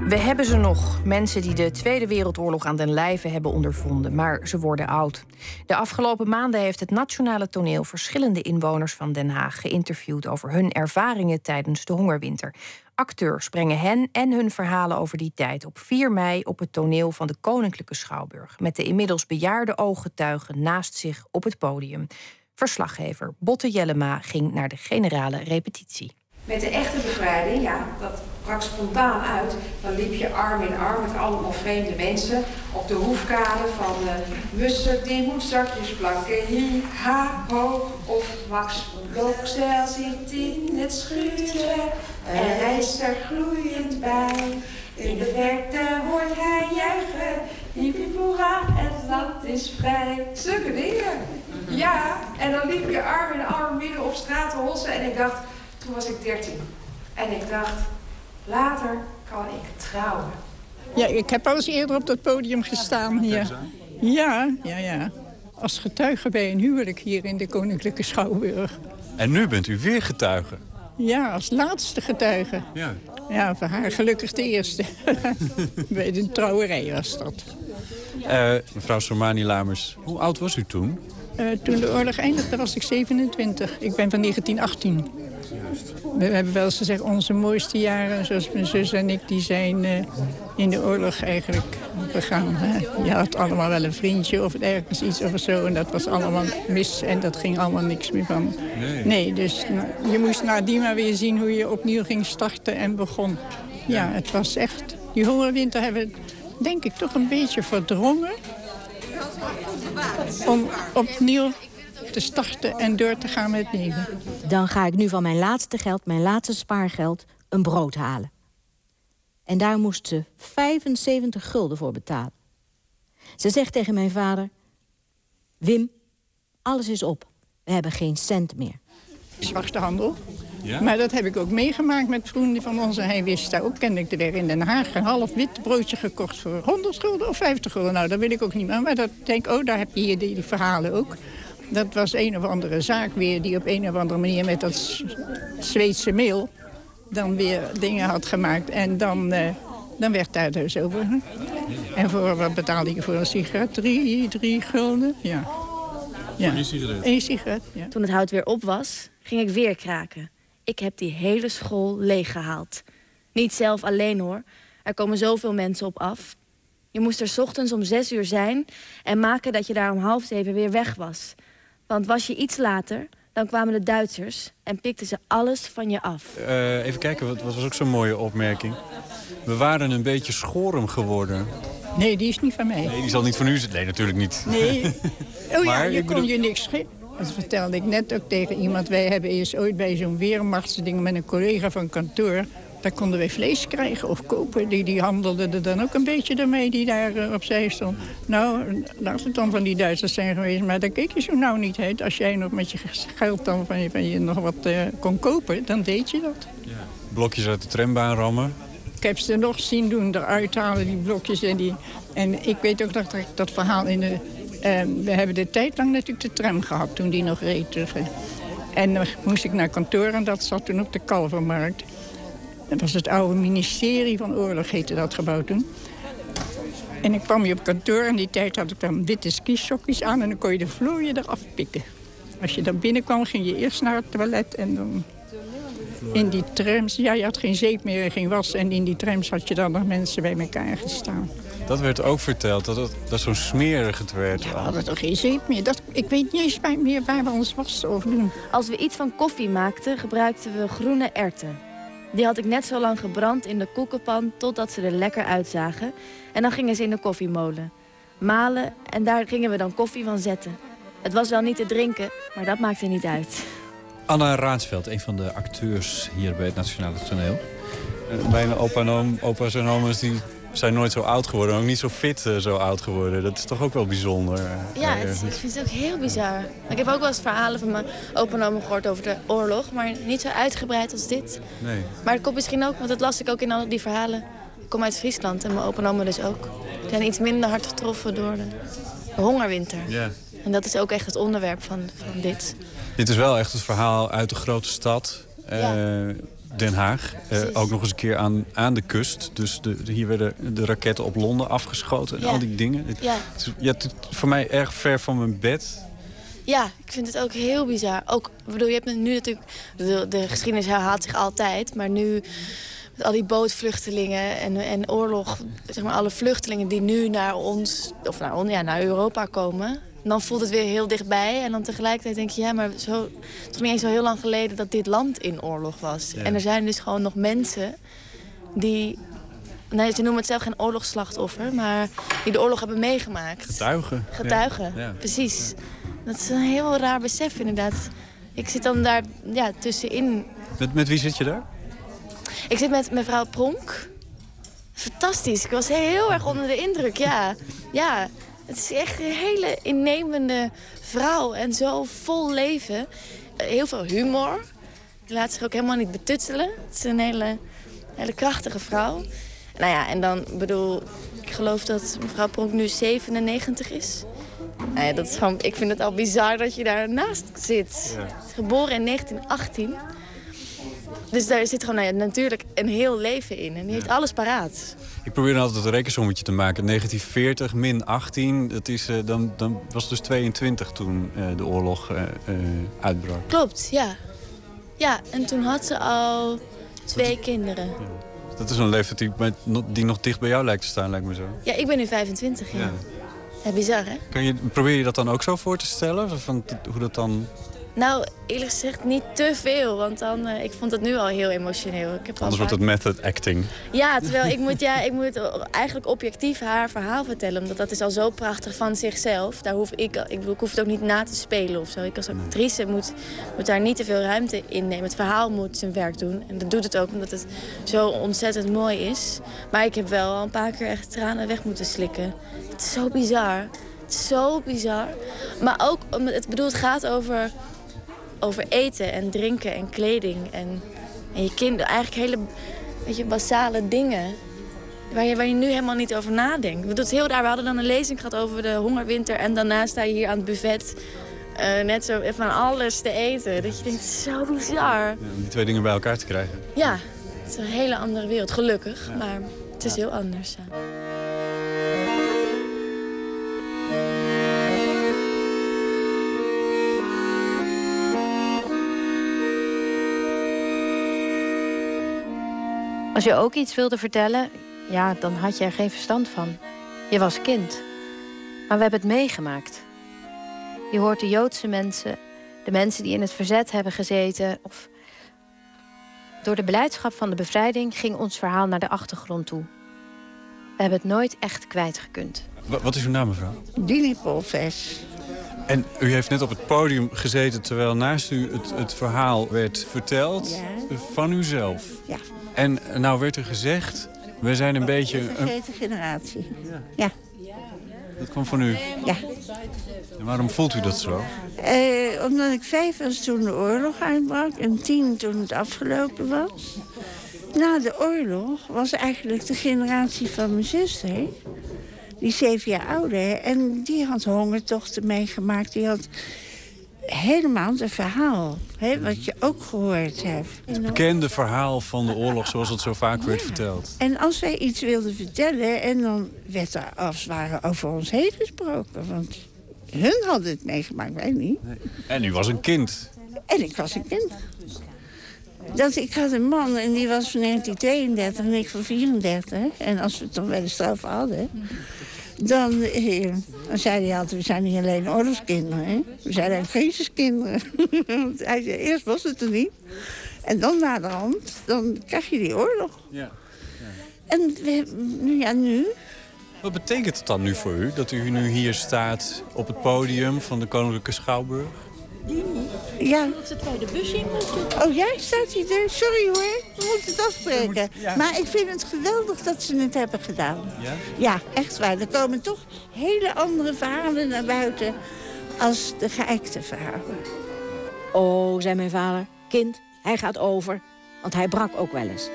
We hebben ze nog, mensen die de Tweede Wereldoorlog aan den lijve hebben ondervonden, maar ze worden oud. De afgelopen maanden heeft het Nationale Toneel verschillende inwoners van Den Haag geïnterviewd over hun ervaringen tijdens de hongerwinter. Acteurs brengen hen en hun verhalen over die tijd op 4 mei op het toneel van de Koninklijke Schouwburg, met de inmiddels bejaarde ooggetuigen naast zich op het podium. Verslaggever Botte Jellema ging naar de generale repetitie. Met de echte bevrijding, ja, dat brak spontaan uit. Dan liep je arm in arm met allemaal vreemde mensen op de hoefkade van uh, Muster, die moet zakjes plakken, hi, ha, ho. Of Max Blokzel zit in het schuurtje en rijst er gloeiend bij. In de verte hoort hij juichen, hippie hoera, het land is vrij. Zulke dingen. Ja, en dan liep je arm in arm midden op straat te hossen en ik dacht... Toen was ik 13. En ik dacht, later kan ik trouwen. Ja, ik heb al eens eerder op dat podium gestaan hier. Ja, ja, ja. Als getuige bij een huwelijk hier in de Koninklijke Schouwburg. En nu bent u weer getuige. Ja, als laatste getuige. Ja. Ja, voor haar gelukkig de eerste. bij de trouwerij was dat. Uh, mevrouw Somani Lamers, hoe oud was u toen? Uh, toen de oorlog eindigde was ik 27. Ik ben van 1918. We hebben wel eens gezegd, onze mooiste jaren, zoals mijn zus en ik, die zijn uh, in de oorlog eigenlijk begaan. Hè? Je had allemaal wel een vriendje of ergens iets of zo. En dat was allemaal mis en dat ging allemaal niks meer van. Nee, nee dus nou, je moest nadien maar weer zien hoe je opnieuw ging starten en begon. Ja, het was echt... Die hongerwinter hebben we, denk ik, toch een beetje verdrongen. Om opnieuw te starten en door te gaan met leven. Dan ga ik nu van mijn laatste geld, mijn laatste spaargeld, een brood halen. En daar moest ze 75 gulden voor betalen. Ze zegt tegen mijn vader... Wim, alles is op. We hebben geen cent meer. Zwarte handel. Ja? Maar dat heb ik ook meegemaakt met vrienden van ons. En hij wist daar ook, kende ik er weer in Den Haag... een half wit broodje gekocht voor 100 gulden of 50 gulden. Nou, dat wil ik ook niet meer. Maar dat denk oh, daar heb je hier die, die verhalen ook. Dat was een of andere zaak weer die op een of andere manier met dat Zweedse meel dan weer dingen had gemaakt. En dan, uh, dan werd daar dus over. Hè? En voor wat betaalde je voor een sigaret? Drie, drie gulden? Ja. ja. Eén sigaret? Eén sigaret, ja. Toen het hout weer op was, ging ik weer kraken. Ik heb die hele school leeggehaald. Niet zelf alleen hoor. Er komen zoveel mensen op af. Je moest er 's ochtends om zes uur zijn en maken dat je daar om half zeven weer weg was. Want was je iets later, dan kwamen de Duitsers en pikten ze alles van je af. Eh, even kijken, wat, wat was ook zo'n mooie opmerking. We waren een beetje schorum geworden. Nee, die is niet van mij. Nee, die zal niet van u zijn. Nee, natuurlijk niet. Nee. Oh ja, Maar je kon bedoel- je niks schelen. Dat vertelde ik net ook tegen iemand. Wij hebben eerst ooit bij zo'n weermachtsding met een collega van kantoor... daar konden wij vlees krijgen of kopen. Die, die handelde er dan ook een beetje ermee die daar eh, opzij stond. Nou, laat het dan van die Duitsers zijn geweest. Maar daar keek je zo nou niet uit. Als jij nog met je geld dan van je, van je nog wat eh, kon kopen, dan deed je dat. Blokjes uit de trambaan rammen. Ik heb ze nog zien doen, eruit halen, die blokjes. En, die, en ik weet ook dat ik dat verhaal in de... eh, we hebben de tijd lang natuurlijk de tram gehad toen die nog reed. En dan moest ik naar kantoor en dat zat toen op de Kalvermarkt. Dat was het oude ministerie van Oorlog, heette dat gebouw toen. En ik kwam hier op kantoor en die tijd had ik dan witte skisokjes aan... en dan kon je de vlooien eraf pikken. Als je dan binnenkwam, ging je eerst naar het toilet en dan in die trams, ja, je had geen zeep meer en geen was. En in die trams had je dan nog mensen bij elkaar gestaan. Dat werd ook verteld, dat het dat zo'n smerig het werd. We hadden toch geen zeep meer. Dat, ik weet niet eens meer waar we ons was over doen. Als we iets van koffie maakten, gebruikten we groene erwten. Die had ik net zo lang gebrand in de koekenpan totdat ze er lekker uitzagen. En dan gingen ze in de koffiemolen. Malen en daar gingen we dan koffie van zetten. Het was wel niet te drinken, maar dat maakte niet uit. Anna Raadsveld, een van de acteurs hier bij het Nationale Toneel. En Bijna opa en oom, opa's en oma's die zijn nooit zo oud geworden. Ook niet zo fit eh, zo oud geworden. Dat is toch ook wel bijzonder. eh, Ja, eh, ik vind het ook heel bizar. Ik heb ook wel eens verhalen van mijn opa en oma gehoord over de oorlog. Maar niet zo uitgebreid als dit. Nee. Maar het komt misschien ook, want dat las ik ook in al die verhalen. Ik kom uit Friesland en mijn opa en oma dus ook. Die zijn iets minder hard getroffen door de hongerwinter. Ja. En dat is ook echt het onderwerp van, van dit. Dit is wel echt het verhaal uit de grote stad. eh, Ja. Den Haag. Eh, ook nog eens een keer aan, aan de kust. Dus de, de- hier werden de raketten op Londen afgeschoten en Ja. al die dingen. Ja. het is ja, het voor mij erg ver van mijn bed. Ja, ik vind het ook heel bizar. Ook, bedoel, je hebt nu natuurlijk... De, de geschiedenis herhaalt zich altijd, maar nu... Met al die bootvluchtelingen en, en oorlog, zeg maar alle vluchtelingen die nu naar ons, of naar, ja, naar Europa komen, dan voelt het weer heel dichtbij. En dan tegelijkertijd denk je, ja, maar zo, het is nog niet eens zo heel lang geleden dat dit land in oorlog was. Ja. En er zijn dus gewoon nog mensen die, nee, ze noemen het zelf geen oorlogsslachtoffer, maar die de oorlog hebben meegemaakt. Getuigen. Getuigen, Ja. Ja. precies. Dat is een heel raar besef inderdaad. Ik zit dan daar ja, tussenin. Met, met wie zit je daar? Ik zit met mevrouw Pronk. Fantastisch. Ik was heel erg onder de indruk, ja. Ja, het is echt een hele innemende vrouw en zo vol leven. Heel veel humor. Die laat zich ook helemaal niet betutselen. Het is een hele, hele krachtige vrouw. Nou ja, en dan bedoel, ik geloof dat mevrouw Pronk nu 97 is. Nou ja, dat is gewoon, ik vind het al bizar dat je daarnaast zit. Geboren in 1918. Dus daar zit gewoon nou ja, natuurlijk een heel leven in. En die heeft alles paraat. Ik probeer dan altijd een rekensommetje te maken. 1940 min 18, dat is, eh, dan, dan was dus 22 toen eh, de oorlog eh, uitbrak. Klopt, ja. Ja, en toen had ze al twee kinderen. Dat is een leeftijd die, nog dicht bij jou lijkt te staan, lijkt me zo. Ja, ik ben nu 25, ja. Ja. ja bizar, hè? Kan je, probeer je dat dan ook zo voor te stellen? Van, hoe dat dan... Nou, eerlijk gezegd niet te veel. Want dan, eh, ik vond het nu al heel emotioneel. Ik heb Anders wordt het method acting. Ja, terwijl ik moet, ja, ik moet eigenlijk objectief haar verhaal vertellen. Omdat dat is al zo prachtig van zichzelf. Daar hoef ik, ik, bedoel, ik hoef het ook niet na te spelen of zo. Ik als actrice moet, moet daar niet te veel ruimte in nemen. Het verhaal moet zijn werk doen. En dat doet het ook omdat het zo ontzettend mooi is. Maar ik heb wel al een paar keer echt tranen weg moeten slikken. Het is zo bizar. Het is zo bizar. Maar ook, het, bedoel, het gaat over, over eten en drinken en kleding. En, en je kinderen, eigenlijk hele weet je, basale dingen. Waar je, waar je nu helemaal niet over nadenkt. Het is heel raar. We hadden dan een lezing gehad over de hongerwinter. En daarna sta je hier aan het buffet. eh, net zo van alles te eten. Dat je denkt, zo bizar. Ja, om die twee dingen bij elkaar te krijgen. Ja, het is een hele andere wereld. Gelukkig. Maar het is heel anders. Als je ook iets wilde vertellen, ja, dan had je er geen verstand van. Je was kind. Maar we hebben het meegemaakt. Je hoort de Joodse mensen, de mensen die in het verzet hebben gezeten. Of... Door de beleidschap van de bevrijding ging ons verhaal naar de achtergrond toe. We hebben het nooit echt kwijtgekund. Wa- Wat is uw naam, mevrouw? Dini Polves. En u heeft net op het podium gezeten terwijl naast u het, het verhaal werd verteld Ja. van uzelf. Ja. En nou werd er gezegd, we zijn een beetje... Een, vergeten generatie. Ja. dat kwam van u. Ja. En waarom voelt u dat zo? Eh, omdat ik vijf was toen de oorlog uitbrak en tien toen het afgelopen was. Na de oorlog was eigenlijk de generatie van mijn zuster... die zeven jaar ouder, en die had hongertochten meegemaakt. Die had helemaal een verhaal, hè, wat je ook gehoord hebt. Het bekende verhaal van de oorlog zoals het zo vaak werd verteld. En als wij iets wilden vertellen, en dan werd er als het ware over ons heen gesproken. Want hun hadden het meegemaakt, wij niet. En u was een kind. En ik was een kind. Dat, ik had een man en die was van 1932 en ik van 34. En als we het dan wel eens erover hadden... Dan, eh, dan zei hij altijd, we zijn niet alleen oorlogskinderen. Hè? We zijn ook hij zei, eerst was het er niet. En dan na de hand, dan krijg je die oorlog. Ja. En we, nu, ja, nu Wat betekent het dan nu voor u dat u nu hier staat op het podium van de Koninklijke Schouwburg? Ja. Of de tweede bus in. Oh, jij staat hier. er. Sorry hoor, we moeten het afspreken. ja. Maar ik vind het geweldig dat ze het hebben gedaan. Ja? Ja, echt waar. Er komen toch hele andere verhalen naar buiten als de geëikte verhalen. Oh, zei mijn vader, kind, hij gaat over. Want hij brak ook wel eens.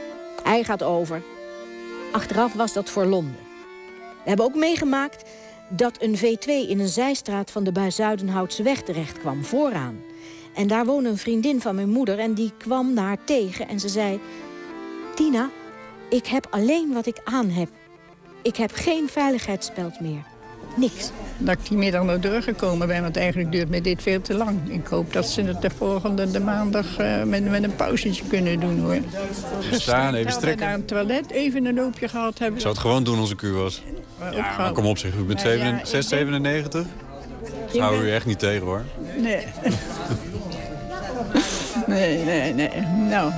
Hij gaat over. Achteraf was dat voor Londen. We hebben ook meegemaakt dat een V2 in een zijstraat van de Buizuidenhoutse weg terecht kwam, vooraan. En daar woonde een vriendin van mijn moeder en die kwam haar tegen en ze zei... Tina, ik heb alleen wat ik aan heb. Ik heb geen veiligheidsspeld meer. Niks. Dat ik die middag nog doorgekomen ben, want eigenlijk duurt me dit veel te lang. Ik hoop dat ze het de volgende de maandag eh, met, met een pauzetje kunnen doen hoor. Staan, even strekken. Naar het toilet, even een loopje gehad hebben. Ik zou het gewoon doen als ik u was. Maar Ja, kom op zeg, u bent Nou ja, 7, ik 6, ben- 97? Ik Hou ben- u echt niet tegen hoor. Nee. nee, nee, nee. Nou,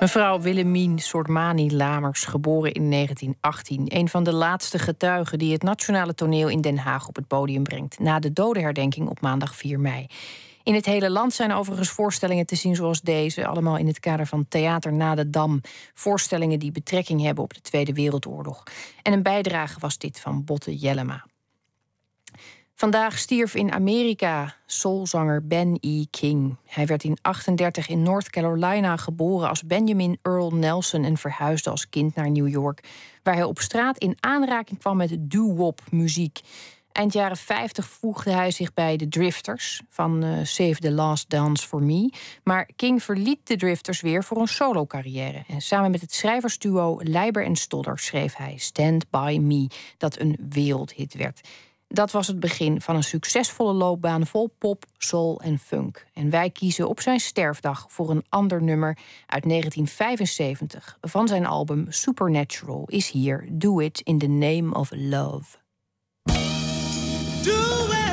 Mevrouw Willemien Soortmani Lamers, geboren in 1918. Een van de laatste getuigen die het nationale toneel in Den Haag op het podium brengt. Na de dodenherdenking op maandag 4 mei. In het hele land zijn overigens voorstellingen te zien zoals deze. Allemaal in het kader van Theater na de Dam. Voorstellingen die betrekking hebben op de Tweede Wereldoorlog. En een bijdrage was dit van Botte Jellema. Vandaag stierf in Amerika soulzanger Ben E. King. Hij werd in 38 in North Carolina geboren als Benjamin Earl Nelson en verhuisde als kind naar New York, waar hij op straat in aanraking kwam met doo-wop muziek. Eind jaren 50 voegde hij zich bij de Drifters van eh, Save the Last Dance for Me. Maar King verliet de Drifters weer voor een solo-carrière. En samen met het schrijversduo Leiber en Stodder schreef hij Stand By Me, dat een wereldhit werd. Dat was het begin van een succesvolle loopbaan vol pop, soul en funk. En wij kiezen op zijn sterfdag voor een ander nummer uit 1975 van zijn album Supernatural is hier Do It in the Name of Love. You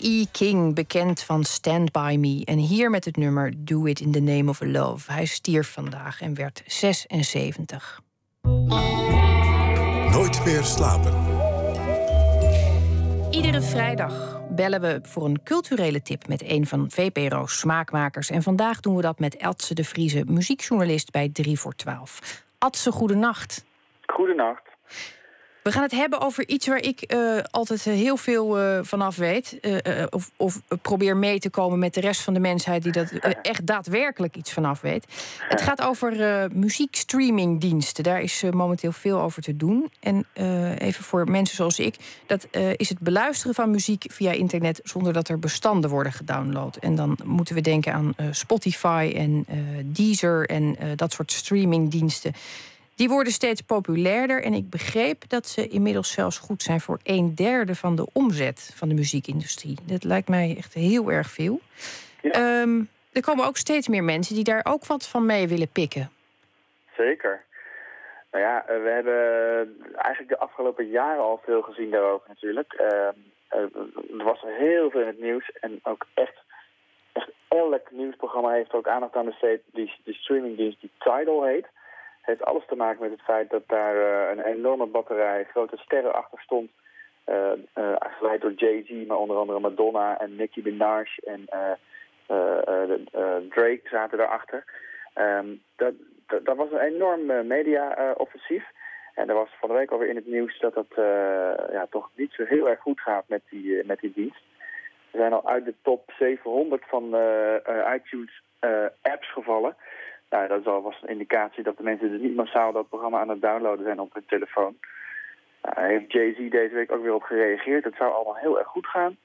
E. King, bekend van Stand By Me. En hier met het nummer Do It in the Name of Love. Hij stierf vandaag en werd 76. Nooit meer slapen. Iedere vrijdag bellen we voor een culturele tip met een van VPRO's smaakmakers. En vandaag doen we dat met Eltse de Vrieze, muziekjournalist bij 3 voor 12. Adse, goedenacht. Goedenacht. We gaan het hebben over iets waar ik eh, altijd eh, heel veel eh, vanaf weet. of, of probeer mee te komen met de rest van de mensheid die dat echt daadwerkelijk iets vanaf weet. Het gaat over muziekstreamingdiensten. Daar is momenteel veel over te doen. En even voor mensen zoals ik, dat is het beluisteren van muziek via internet zonder dat er bestanden worden gedownload. En dan moeten we denken aan Spotify en Deezer en dat soort streamingdiensten. Die worden steeds populairder en ik begreep dat ze inmiddels zelfs goed zijn voor een derde van de omzet van de muziekindustrie. Dat lijkt mij echt heel erg veel. Ehm, er komen ook steeds meer mensen die daar ook wat van mee willen pikken. Zeker. Nou ja, eh, we hebben eigenlijk de afgelopen jaren al veel gezien daarover natuurlijk. Ehm, eh, er was heel veel in het nieuws en ook echt, echt elk nieuwsprogramma heeft ook aandacht aan besteed. Die, die streamingdienst die Tidal heet. Heeft alles te maken met het feit dat daar eh, een enorme batterij grote sterren achter stond. eh eh, geleid door Jay-Z, maar onder andere Madonna en Nicki Minaj en Drake zaten daarachter. Ehm dat, dat, was een enorm media-offensief. en er was van de week alweer in het nieuws dat het ja, toch niet zo heel erg goed gaat met die, met die dienst. We zijn al uit de top 700 van iTunes apps gevallen. Nou, dat alvast een indicatie dat de mensen dus niet massaal dat programma aan het downloaden zijn op hun telefoon. Nou, Daar heeft Jay-Z deze week ook weer op gereageerd. Het zou allemaal heel erg goed gaan.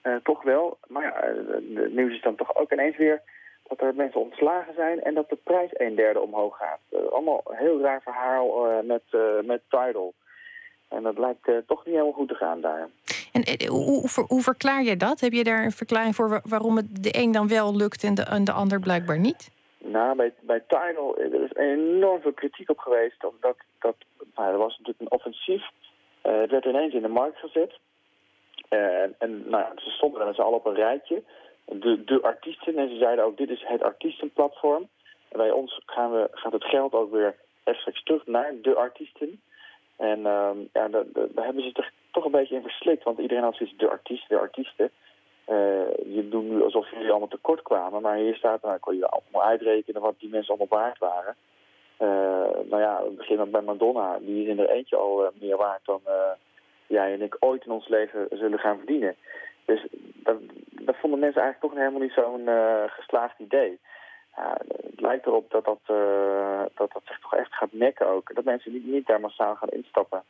Eh, toch wel. Maar ja, eh, het nieuws is dan toch ook ineens weer dat er mensen ontslagen zijn en dat de prijs een derde omhoog gaat. Eh, allemaal een heel raar verhaal eh, met, eh, met Tidal. En dat lijkt eh, toch niet helemaal goed te gaan daar. En eh, hoe, hoe, ver- hoe verklaar je dat? Heb je daar een verklaring voor wa- waarom het de een dan wel lukt en de, en de ander blijkbaar niet? Nou, bij, bij Tidal eh, er is enorm veel kritiek op geweest. Omdat dat, nou, er was natuurlijk een offensief. Eh, het werd ineens in de markt gezet. Eh, en nou, ze stonden er met z'n allen op een rijtje. De, de artiesten. En ze zeiden ook, dit is het artiestenplatform. En bij ons gaan we, gaat het geld ook weer rechtstreeks terug naar de artiesten. En ehm, ja, daar, hebben ze zich toch een beetje in verslikt. Want iedereen had zoiets, de artiesten, de artiesten. Eh, je doet nu alsof jullie allemaal tekort kwamen. Maar hier staat, nou, kon je allemaal uitrekenen wat die mensen allemaal waard waren. Eh, nou ja, beginnen bij Madonna. Die is in er eentje al eh, meer waard dan jij en ik ooit in ons leven zullen gaan verdienen. Dus dat, dat vonden mensen eigenlijk toch helemaal niet zo'n geslaagd idee. Het lijkt erop dat dat, dat dat zich toch echt gaat nekken ook. Dat mensen niet, niet daar massaal gaan instappen.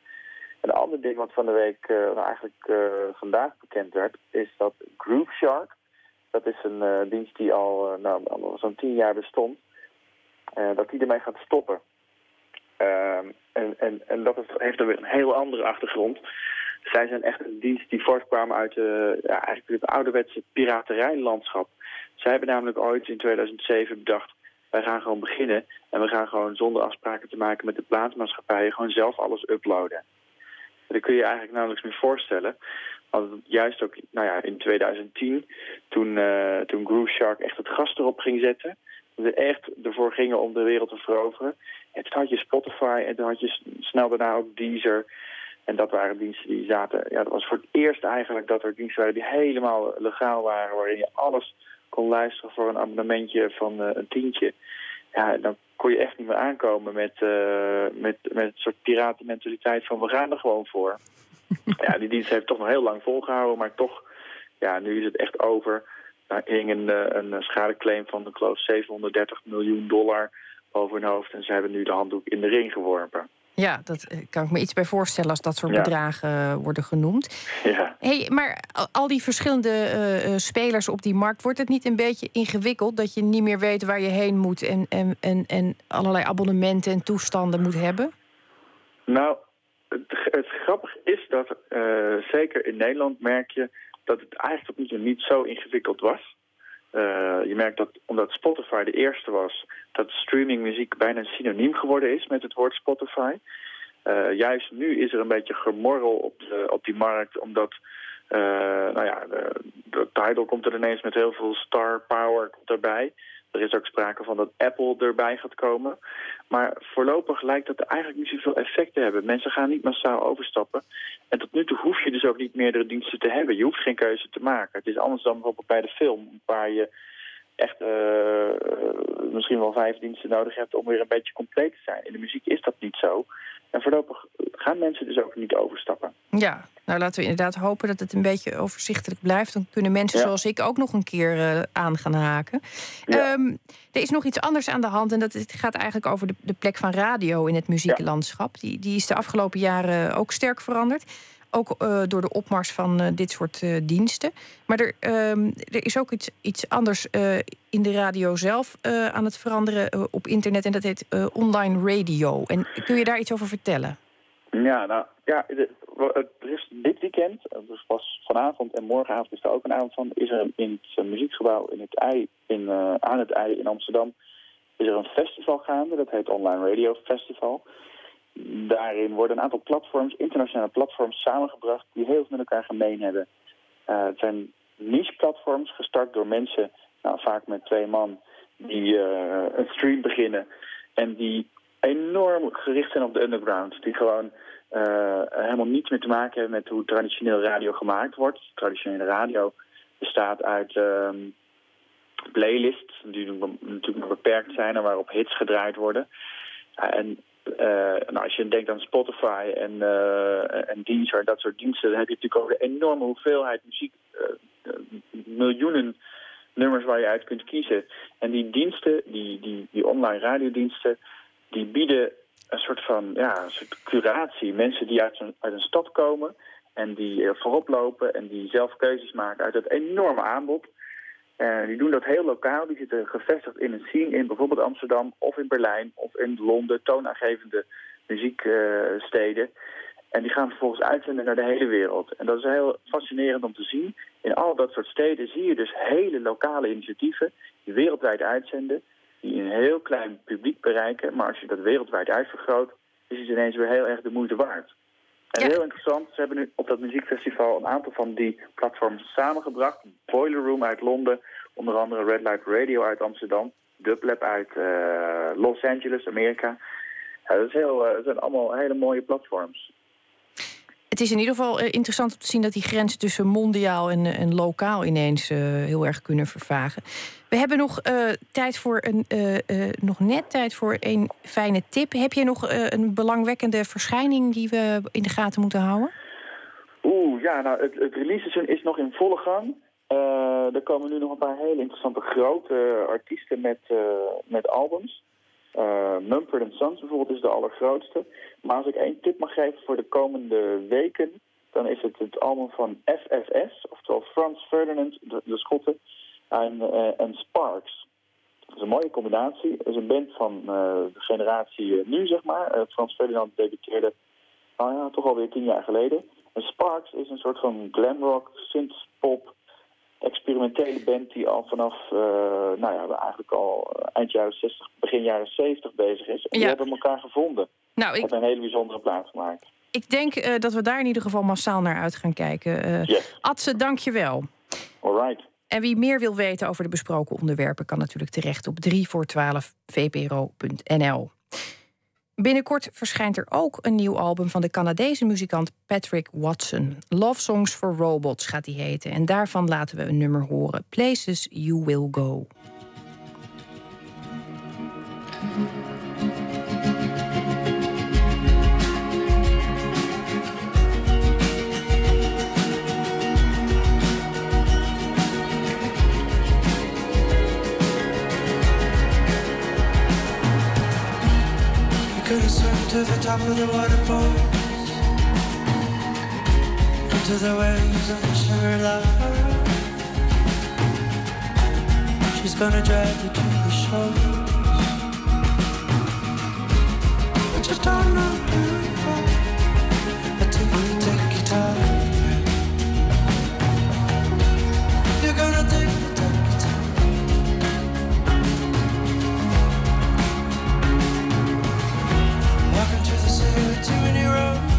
Een ander ding wat van de week, eh, nou eigenlijk eh, vandaag bekend werd, is dat Groove Shark, dat is een eh, dienst die al nou, zo'n tien jaar bestond, dat die ermee gaat stoppen. Ehm, en, en, en dat heeft een heel andere achtergrond. Zij zijn echt een dienst die voortkwamen uit de, ja, eigenlijk het ouderwetse piraterijlandschap. Zij hebben namelijk ooit in 2007 bedacht, wij gaan gewoon beginnen en we gaan gewoon zonder afspraken te maken met de plaatsmaatschappijen gewoon zelf alles uploaden. Dat kun je eigenlijk nauwelijks meer voorstellen. Want juist ook nou ja, in 2010, toen, eh, toen Groove Shark echt het gas erop ging zetten, toen ze echt ervoor gingen om de wereld te veroveren. En toen had je Spotify en toen had je snel daarna ook Deezer. En dat waren diensten die zaten... Ja, dat was voor het eerst eigenlijk dat er diensten waren die helemaal legaal waren. Waarin je alles kon luisteren voor een abonnementje van eh, een tientje. Ja, dan kon je echt niet meer aankomen met, eh met, met een soort piratenmentaliteit van we gaan er gewoon voor. ja, die dienst heeft toch nog heel lang volgehouden, maar toch, ja, nu is het echt over. Daar hing een, eh, een schadeclaim van, ik geloof, 730 miljoen dollar boven hun hoofd. En ze hebben nu de handdoek in de ring geworpen. Ja, dat eh, kan ik me iets bij voorstellen als dat soort Ja. bedragen eh, worden genoemd. Ja. Hey, maar al- die verschillende eh, spelers op die markt, wordt het niet een beetje ingewikkeld dat je niet meer weet waar je heen moet en, en, en, en allerlei abonnementen en toestanden moet hebben? Nou, het, het grappige is dat zeker in Nederland merk je dat het eigenlijk tot nu toe niet zo ingewikkeld was. Eh, je merkt dat omdat Spotify de eerste was, dat streamingmuziek bijna synoniem geworden is met het woord Spotify. Eh, juist nu is er een beetje gemorrel op, de, op die markt, omdat Eh, nou ja, de, de Tidal komt er ineens met heel veel star power erbij. Er is ook sprake van dat Apple erbij gaat komen. Maar voorlopig lijkt dat eigenlijk niet zoveel effect te hebben. Mensen gaan niet massaal overstappen. En tot nu toe hoef je dus ook niet meerdere diensten te hebben. Je hoeft geen keuze te maken. Het is anders dan bijvoorbeeld bij de film, waar je echt eh, eh, misschien wel vijf diensten nodig hebt om weer een beetje compleet te zijn. In de muziek is dat niet zo. En voorlopig gaan mensen dus ook niet overstappen. Ja, nou laten we inderdaad hopen dat het een beetje overzichtelijk blijft. Dan kunnen mensen zoals ik ook nog een keer eh, aan gaan haken. Ehm, er is nog iets anders aan de hand. En dat het gaat eigenlijk over de, de plek van radio in het muzieklandschap. Die, die is de afgelopen jaren ook sterk veranderd. Ook eh, door de opmars van eh, dit soort eh, diensten. Maar er, ehm, er is ook iets, iets anders in de radio zelf aan het veranderen op internet. En dat heet online radio. En kun je daar iets over vertellen? Ja, nou ja, is dit weekend, dus pas vanavond en morgenavond is er ook een avond van, is er in het muziekgebouw in het ei, in, aan het ei in Amsterdam, is er een festival gaande, dat heet Online Radio Festival. Daarin worden een aantal platforms, internationale platforms, samengebracht die heel veel met elkaar gemeen hebben. Eh, het zijn niche-platforms gestart door mensen, nou, vaak met twee man, die eh, een stream beginnen en die enorm gericht zijn op de underground. Die gewoon eh, helemaal niets meer te maken hebben met hoe traditioneel radio gemaakt wordt. Traditionele radio bestaat uit ehm, playlists, die natuurlijk beperkt zijn en waarop hits gedraaid worden. En nou, als je denkt aan Spotify en, eh en Deezer, dat soort diensten, dan heb je natuurlijk over de enorme hoeveelheid muziek, eh, eh, miljoenen nummers waar je uit kunt kiezen. En die diensten, die, die, die online radiodiensten, die bieden een soort van ja, een soort curatie. Mensen die uit een, uit een stad komen en die voorop lopen en die zelf keuzes maken uit dat enorme aanbod. En die doen dat heel lokaal. Die zitten gevestigd in een scene in bijvoorbeeld Amsterdam of in Berlijn of in Londen, toonaangevende muzieksteden. en die gaan vervolgens uitzenden naar de hele wereld. En dat is heel fascinerend om te zien. In al dat soort steden zie je dus hele lokale initiatieven die wereldwijd uitzenden, die een heel klein publiek bereiken. Maar als je dat wereldwijd uitvergroot, is het ineens weer heel erg de moeite waard. En heel interessant, ze hebben nu op dat muziekfestival een aantal van die platforms samengebracht. Boiler Room uit Londen, onder andere Red Light Radio uit Amsterdam, Dublab uit eh, Los Angeles, Amerika. Ja, dat, is heel, dat zijn allemaal hele mooie platforms. Het is in ieder geval eh, interessant om te zien dat die grenzen tussen mondiaal en, eh, lokaal ineens eh, heel erg kunnen vervagen. We hebben nog tijd voor een, nog net tijd voor een fijne tip. Heb je nog een belangwekkende verschijning die we in de gaten moeten houden? Oeh, ja, nou, het, het release seizoen is nog in volle gang. Er komen nu nog een paar hele interessante grote artiesten met, met albums. Eh Mumford Sons bijvoorbeeld is de allergrootste. Maar als ik één tip mag geven voor de komende weken... dan is het het album van FFS, oftewel Frans Ferdinand, de, de Schotten, en, eh, en Sparks. Dat is een mooie combinatie. Het is een band van eh, de generatie nu, zeg maar. Frans Ferdinand debuteerde nou ja, toch alweer tien jaar geleden. En Sparks is een soort van glamrock, synthpop, experimentele band die al vanaf, eh, nou ja, eigenlijk al eind jaren 60, begin jaren 70 bezig is. En die Ja. hebben elkaar gevonden. Nou, ik- Hebben een hele bijzondere plaats gemaakt. Ik denk eh, dat we daar in ieder geval massaal naar uit gaan kijken. Eh Yes. Dank je wel. Alright. En wie meer wil weten over de besproken onderwerpen... kan natuurlijk terecht op 3 voor 12 vpro.nl. Binnenkort verschijnt er ook een nieuw album van de Canadese muzikant Patrick Watson. Love Songs for Robots gaat die heten. En daarvan laten we een nummer horen. Places You Will Go. To the top of the waterfalls. Into the waves of the sugar love She's gonna drag you to the shore But you don't know too many roads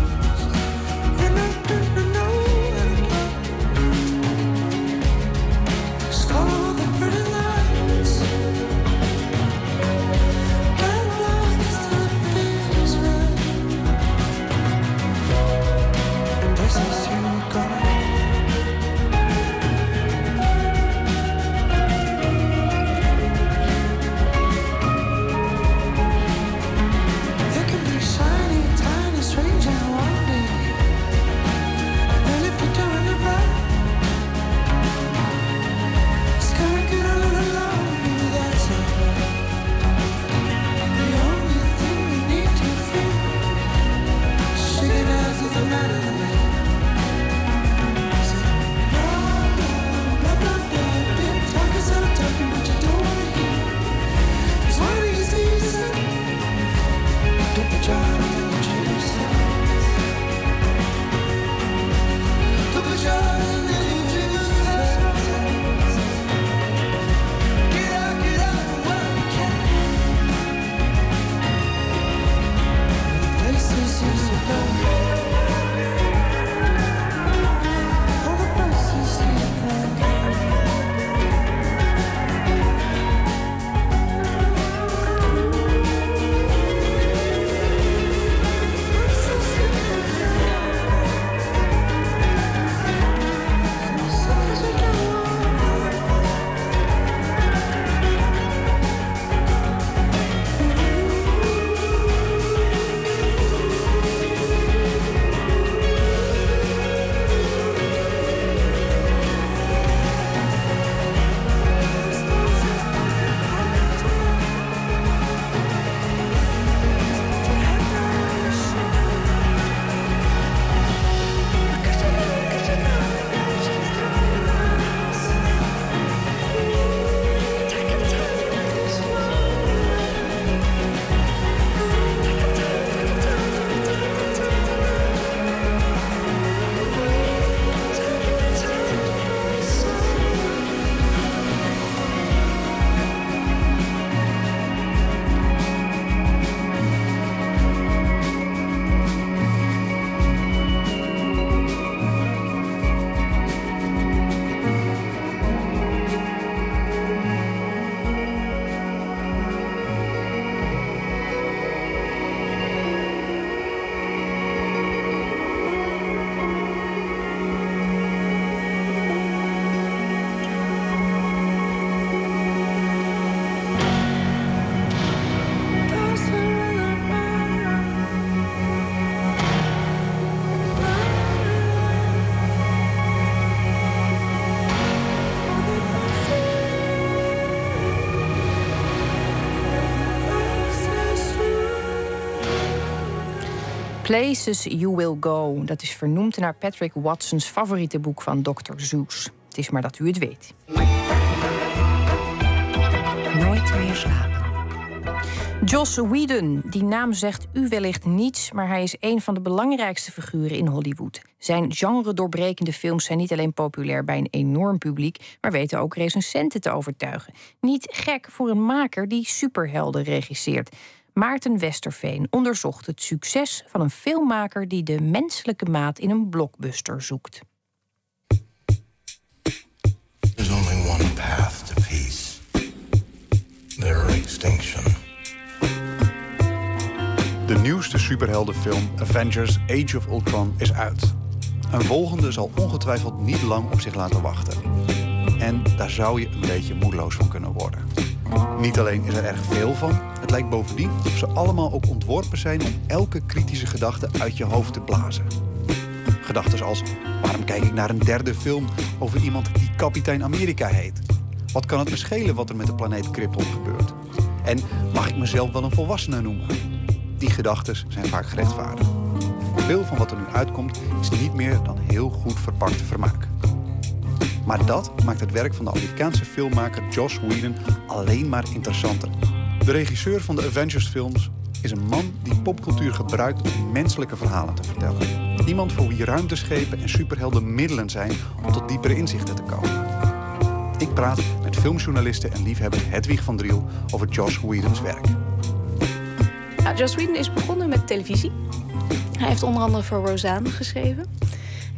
Places You Will Go. Dat is vernoemd naar Patrick Watsons favoriete boek van Dr. Seuss. Het is maar dat u het weet. Nooit meer slapen. Joss Whedon, die naam zegt u wellicht niets, maar hij is een van de belangrijkste figuren in Hollywood. Zijn genre-doorbrekende films zijn niet alleen populair bij een enorm publiek, maar weten ook recensenten te overtuigen. Niet gek voor een maker die superhelden regisseert. Maarten Westerveen onderzocht het succes van een filmmaker die de menselijke maat in een blockbuster zoekt. There's only one path to peace their extinction. De nieuwste superheldenfilm Avengers Age of Ultron is uit. Een volgende zal ongetwijfeld niet lang op zich laten wachten. En daar zou je een beetje moedeloos van kunnen worden. Niet alleen is er erg veel van, het lijkt bovendien of ze allemaal ook ontworpen zijn om elke kritische gedachte uit je hoofd te blazen. Gedachten als: waarom kijk ik naar een derde film over iemand die kapitein Amerika heet? Wat kan het me schelen wat er met de planeet Krypton gebeurt? En mag ik mezelf wel een volwassene noemen? Die gedachten zijn vaak gerechtvaardigd. Veel van wat er nu uitkomt is niet meer dan heel goed verpakte vermaak. Maar dat maakt het werk van de Amerikaanse filmmaker Joss Whedon alleen maar interessanter. De regisseur van de Avengers-films is een man die popcultuur gebruikt om menselijke verhalen te vertellen. Iemand voor wie ruimteschepen en superhelden middelen zijn om tot diepere inzichten te komen. Ik praat met filmjournaliste en liefhebber Hedwig van Driel over Joss Whedons werk. Nou, Joss Whedon is begonnen met televisie. Hij heeft onder andere voor Roseanne geschreven.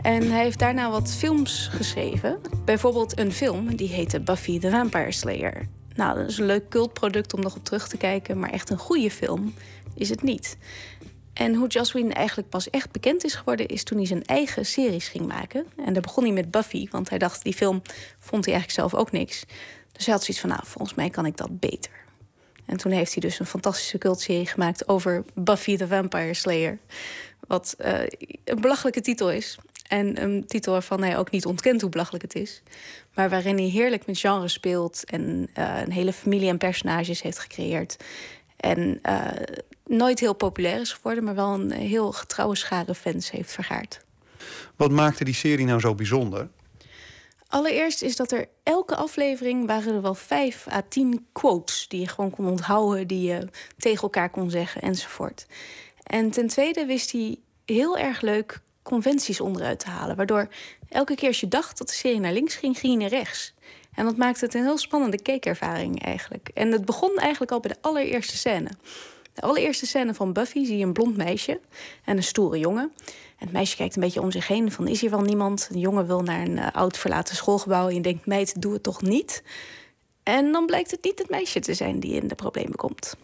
En hij heeft daarna wat films geschreven. Bijvoorbeeld een film die heette Buffy the Vampire Slayer. Nou, dat is een leuk cultproduct om nog op terug te kijken, maar echt een goede film is het niet. En hoe Joss Whedon eigenlijk pas echt bekend is geworden... is toen hij zijn eigen series ging maken. En daar begon hij met Buffy, want hij dacht... die film vond hij eigenlijk zelf ook niks. Dus hij had zoiets van, nou, volgens mij kan ik dat beter. En toen heeft hij dus een fantastische cultserie gemaakt... over Buffy the Vampire Slayer. Wat eh, een belachelijke titel is. En een titel waarvan hij ook niet ontkent hoe belachelijk het is. Maar waarin hij heerlijk met genre speelt... en eh, een hele familie en personages heeft gecreëerd. En eh, nooit heel populair is geworden, maar wel een heel getrouwe schare fans heeft vergaard. Wat maakte die serie nou zo bijzonder? Allereerst is dat er elke aflevering waren er wel vijf à tien quotes die je gewoon kon onthouden, die je tegen elkaar kon zeggen enzovoort. En ten tweede wist hij heel erg leuk conventies onderuit te halen, waardoor elke keer als je dacht dat de serie naar links ging, ging hij naar rechts. En dat maakte het een heel spannende keekervaring eigenlijk. En het begon eigenlijk al bij de allereerste scène. De allereerste scène van Buffy zie je een blond meisje en een stoere jongen. En het meisje kijkt een beetje om zich heen van is hier wel niemand? De jongen wil naar een eh, oud verlaten schoolgebouw en je denkt meid, doe het toch niet? En dan blijkt het niet het meisje te zijn die in de problemen komt.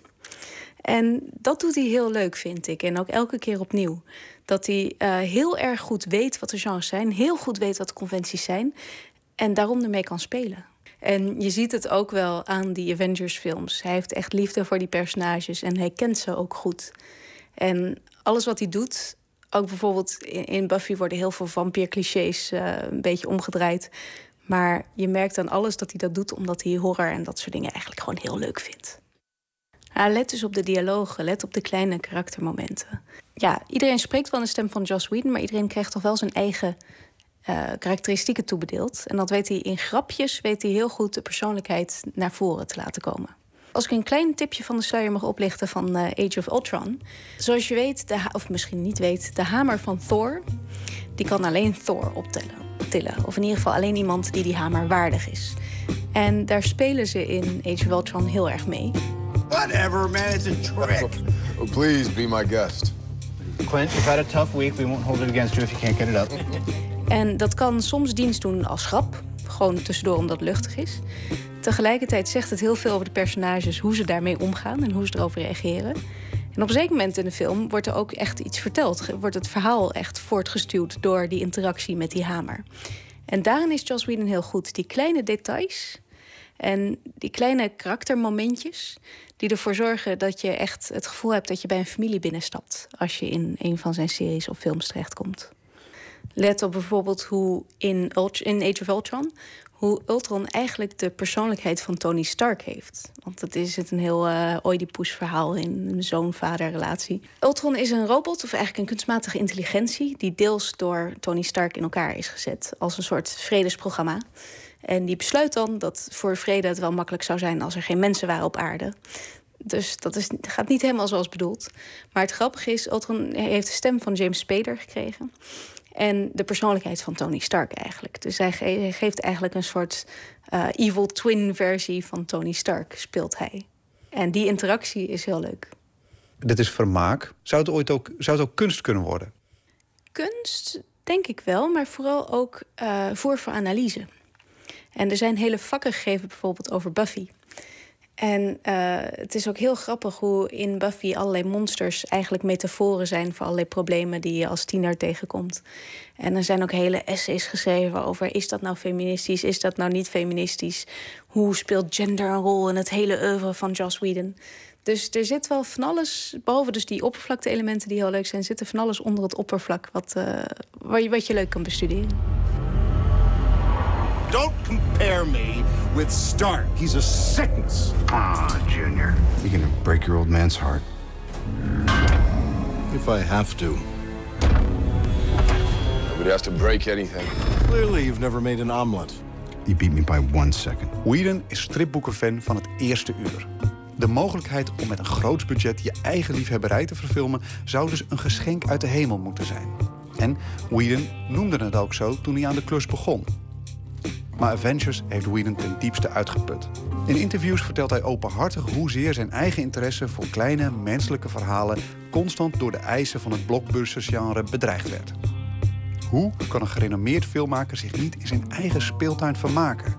En dat doet hij heel leuk, vind ik. En ook elke keer opnieuw. Dat hij eh, heel erg goed weet wat de genres zijn, heel goed weet wat de conventies zijn. En daarom ermee kan spelen. En je ziet het ook wel aan die Avengers-films. Hij heeft echt liefde voor die personages en hij kent ze ook goed. En alles wat hij doet, ook bijvoorbeeld in Buffy worden heel veel vampierclichés eh een beetje omgedraaid. Maar je merkt aan alles dat hij dat doet omdat hij horror en dat soort dingen eigenlijk gewoon heel leuk vindt. Ja, let dus op de dialogen, let op de kleine karaktermomenten. Ja, iedereen spreekt wel in de stem van Joss Whedon, maar iedereen krijgt toch wel zijn eigen eh, karakteristieken toebedeeld. En dat weet hij in grapjes, weet hij heel goed de persoonlijkheid naar voren te laten komen. Als ik een klein tipje van de sluier mag oplichten van eh, Age of Ultron. Zoals je weet, de of misschien niet weet, de hamer van Thor, die kan alleen Thor optillen. tillen. Of in ieder geval alleen iemand die die hamer waardig is. En daar spelen ze in Age of Ultron heel erg mee. Whatever, man, it's a trick. Please be my guest. Clint, you've had a tough week. We won't hold it against you if you can't get it up. En dat kan soms dienst doen als grap. Gewoon tussendoor omdat het luchtig is. Tegelijkertijd zegt het heel veel over de personages, hoe ze daarmee omgaan en hoe ze erover reageren. En op een zeker moment in de film wordt er ook echt iets verteld. Wordt het verhaal echt voortgestuwd door die interactie met die hamer. En daarin is Joss Whedon heel goed. Die kleine details en die kleine karaktermomentjes... die ervoor zorgen dat je echt het gevoel hebt dat je bij een familie binnenstapt... als je in een van zijn series of films terechtkomt. Let op bijvoorbeeld hoe in, in Age of Ultron... hoe Ultron eigenlijk de persoonlijkheid van Tony Stark heeft. Want het is het een heel eh Oedipus verhaal in een zoon-vader relatie. Ultron is een robot, of eigenlijk een kunstmatige intelligentie... die deels door Tony Stark in elkaar is gezet als een soort vredesprogramma. En die besluit dan dat voor vrede het wel makkelijk zou zijn... als er geen mensen waren op aarde. Dus dat is, gaat niet helemaal zoals bedoeld. Maar het grappige is, Ultron heeft de stem van James Spader gekregen... En de persoonlijkheid van Tony Stark eigenlijk. Dus hij ge- hij geeft eigenlijk een soort eh, evil twin versie van Tony Stark, speelt hij. En die interactie is heel leuk. Dit is vermaak. Zou het ooit ook, zou het ook kunst kunnen worden? Kunst, denk ik wel, maar vooral ook eh voer voor analyse. En er zijn hele vakken gegeven bijvoorbeeld over Buffy. En eh, het is ook heel grappig hoe in Buffy allerlei monsters eigenlijk metaforen zijn voor allerlei problemen die je als tiener tegenkomt. En er zijn ook hele essays geschreven over: is dat nou feministisch, is dat nou niet feministisch? Hoe speelt gender een rol in het hele oeuvre van Joss Whedon? Dus er zit wel van alles, behalve dus die oppervlakte-elementen die heel leuk zijn, zit er van alles onder het oppervlak wat, eh, waar je, wat je leuk kan bestuderen. Don't compare me with Stark. He's a sickness. Ah, Junior. You're gonna break your old man's heart. If I have to. Nobody has to break anything. Clearly, you've never made an omelet. You beat me by one second. Whedon is stripboekenfan van het eerste uur. De mogelijkheid om met een groot budget je eigen liefhebberij te verfilmen... zou dus een geschenk uit de hemel moeten zijn. En Whedon noemde het ook zo toen hij aan de klus begon. Maar Avengers heeft Whedon ten diepste uitgeput. In interviews vertelt hij openhartig hoezeer zijn eigen interesse voor kleine menselijke verhalen constant door de eisen van het blockbuster-genre bedreigd werd. Hoe kan een gerenommeerd filmmaker zich niet in zijn eigen speeltuin vermaken?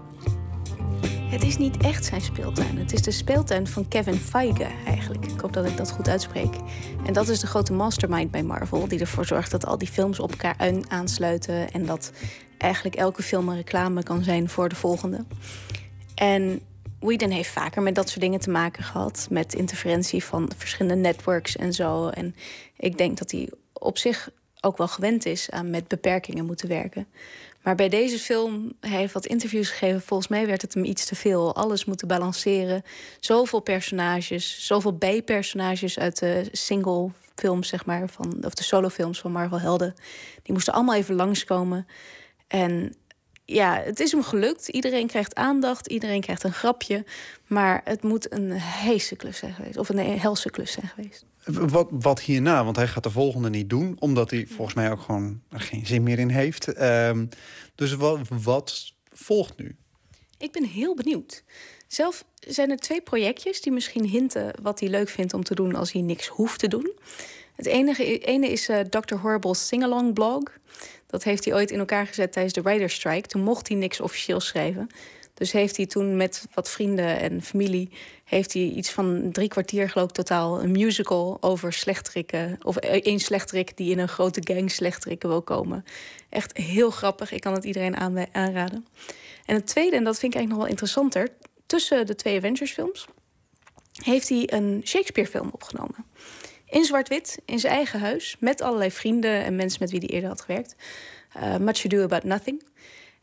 Het is niet echt zijn speeltuin. Het is de speeltuin van Kevin Feige eigenlijk. Ik hoop dat ik dat goed uitspreek. En dat is de grote mastermind bij Marvel... die ervoor zorgt dat al die films op elkaar aan- aansluiten... en dat eigenlijk elke film een reclame kan zijn voor de volgende. En Whedon heeft vaker met dat soort dingen te maken gehad... met interferentie van verschillende networks en zo. En ik denk dat hij op zich ook wel gewend is aan met beperkingen moeten werken. Maar bij deze film, hij heeft wat interviews gegeven. Volgens mij werd het hem iets te veel. Alles moeten balanceren. Zoveel personages, zoveel bijpersonages uit de single films, zeg maar, van, of de solofilms van Marvel Helden. Die moesten allemaal even langskomen. En ja, het is hem gelukt. Iedereen krijgt aandacht, iedereen krijgt een grapje. Maar het moet een heese klus zijn geweest. Of een helse klus zijn geweest. Wat, wat hierna? Want hij gaat de volgende niet doen, omdat hij volgens mij ook gewoon er geen zin meer in heeft. Ehm, dus wat, wat volgt nu? Ik ben heel benieuwd. Zelf zijn er twee projectjes die misschien hinten wat hij leuk vindt om te doen als hij niks hoeft te doen. Het enige, ene is uh, Dr. Horrible's Singalong blog. Dat heeft hij ooit in elkaar gezet tijdens de Writer's Strike. Toen mocht hij niks officieel schrijven. Dus heeft hij toen met wat vrienden en familie... heeft hij iets van drie kwartier geloof ik totaal... een musical over slechterikken. Of één slechterik die in een grote gang slechterikken wil komen. Echt heel grappig. Ik kan het iedereen aanraden. En het tweede, en dat vind ik eigenlijk nog wel interessanter... tussen de twee Avengers-films... heeft hij een Shakespeare-film opgenomen. In zwart-wit, in zijn eigen huis... met allerlei vrienden en mensen met wie hij eerder had gewerkt. Uh, Much Ado About Nothing...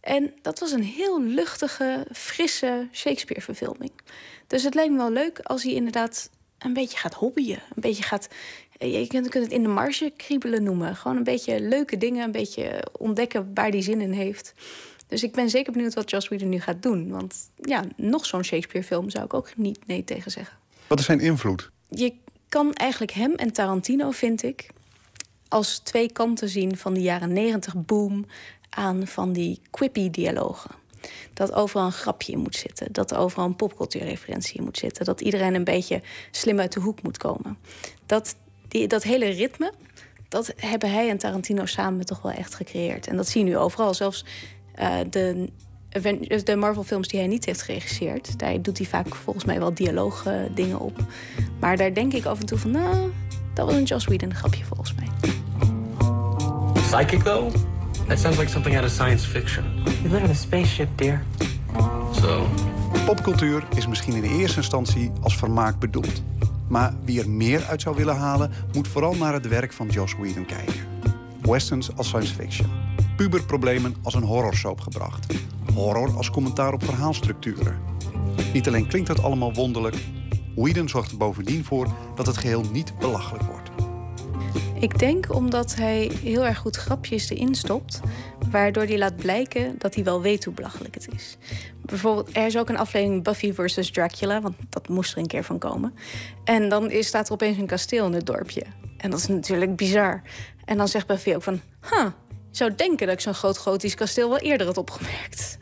En dat was een heel luchtige, frisse Shakespeare-verfilming. Dus het lijkt me wel leuk als hij inderdaad een beetje gaat hobbyen. Een beetje gaat. Je kunt het in de marge kriebelen noemen. Gewoon een beetje leuke dingen, een beetje ontdekken waar hij zin in heeft. Dus ik ben zeker benieuwd wat Joss Whedon nu gaat doen. Want ja, nog zo'n Shakespeare-film zou ik ook niet nee tegen zeggen. Wat is zijn invloed? Je kan eigenlijk hem en Tarantino, vind ik, als twee kanten zien van de jaren negentig boom aan van die quippy dialogen. Dat overal een grapje in moet zitten. Dat overal een popcultuurreferentie in moet zitten. Dat iedereen een beetje slim uit de hoek moet komen. Dat, die, dat hele ritme, dat hebben hij en Tarantino samen toch wel echt gecreëerd. En dat zie je nu overal. Zelfs uh, de, de Marvel-films die hij niet heeft geregisseerd... daar doet hij vaak volgens mij wel dialoog-dingen op. Maar daar denk ik af en toe van... nou, dat was een Joss Whedon grapje volgens mij. Psychic, though? That sounds like something out of science fiction. We live in a spaceship, dear. So. Popcultuur is misschien in eerste instantie als vermaak bedoeld. Maar wie er meer uit zou willen halen, moet vooral naar het werk van Joss Whedon kijken. Westerns als science fiction. Puberproblemen als een horrorsoap gebracht. Horror als commentaar op verhaalstructuren. Niet alleen klinkt het allemaal wonderlijk, Whedon zorgt er bovendien voor dat het geheel niet belachelijk wordt. Ik denk omdat hij heel erg goed grapjes erin stopt, waardoor hij laat blijken dat hij wel weet hoe belachelijk het is. Bijvoorbeeld, er is ook een aflevering Buffy versus Dracula, want dat moest er een keer van komen. En dan is, staat er opeens een kasteel in het dorpje. En dat is natuurlijk bizar. En dan zegt Buffy ook van, huh, zou denken dat ik zo'n groot gotisch kasteel wel eerder had opgemerkt.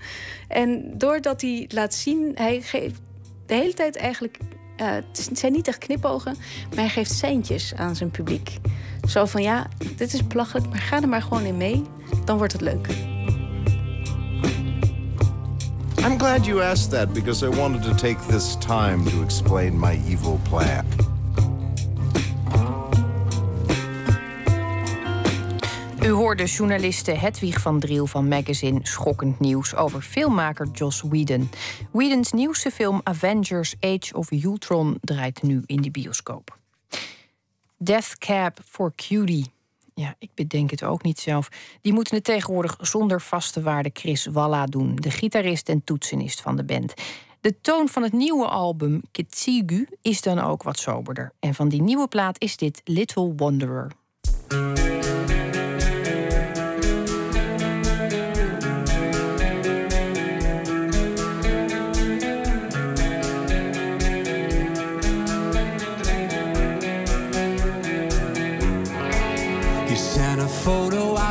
En doordat hij laat zien, hij geeft de hele tijd eigenlijk uh, het zijn niet echt knipogen, maar hij geeft seintjes aan zijn publiek. Zo van ja, dit is belachelijk, maar ga er maar gewoon in mee. Dan wordt het leuk. I'm glad you asked that because I wanted to take this time to explain my evil plan. U hoorde journaliste Hedwig van Driel van Magazine Schokkend Nieuws over filmmaker Joss Whedon. Whedons nieuwste film Avengers Age of Ultron draait nu in de bioscoop. Death Cab for Cutie. Ja, ik bedenk het ook niet zelf. Die moeten het tegenwoordig zonder vaste waarde Chris Walla doen, de gitarist en toetsenist van de band. De toon van het nieuwe album Kitsigu is dan ook wat soberder. En van die nieuwe plaat is dit Little Wanderer.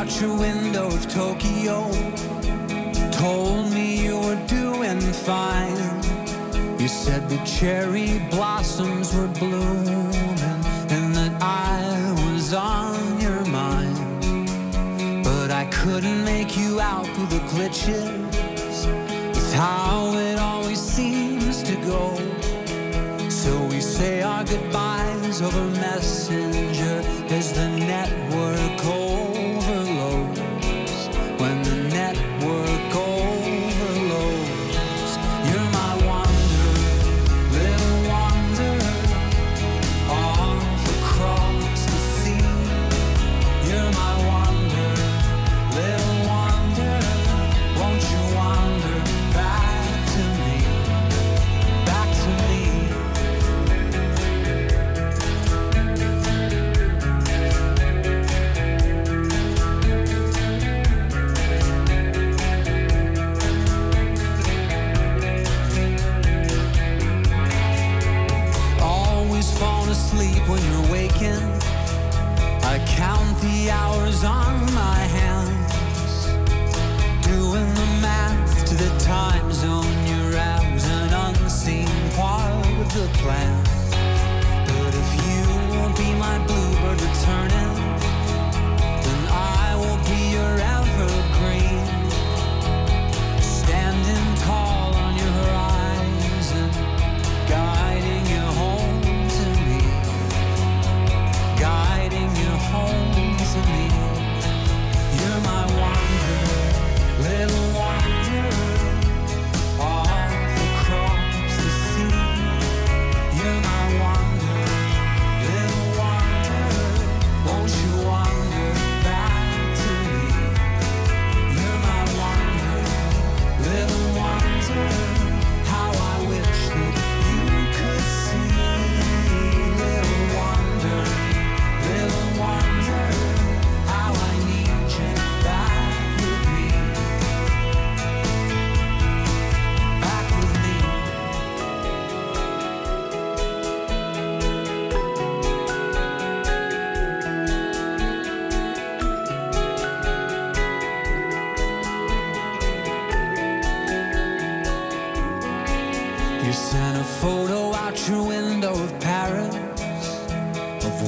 Out your window of Tokyo. Told me you were doing fine. You said the cherry blossoms were blooming and that I was on your mind. But I couldn't make you out through the glitches. It's how it always seems to go. So we say our goodbyes over Messenger as the network overloads.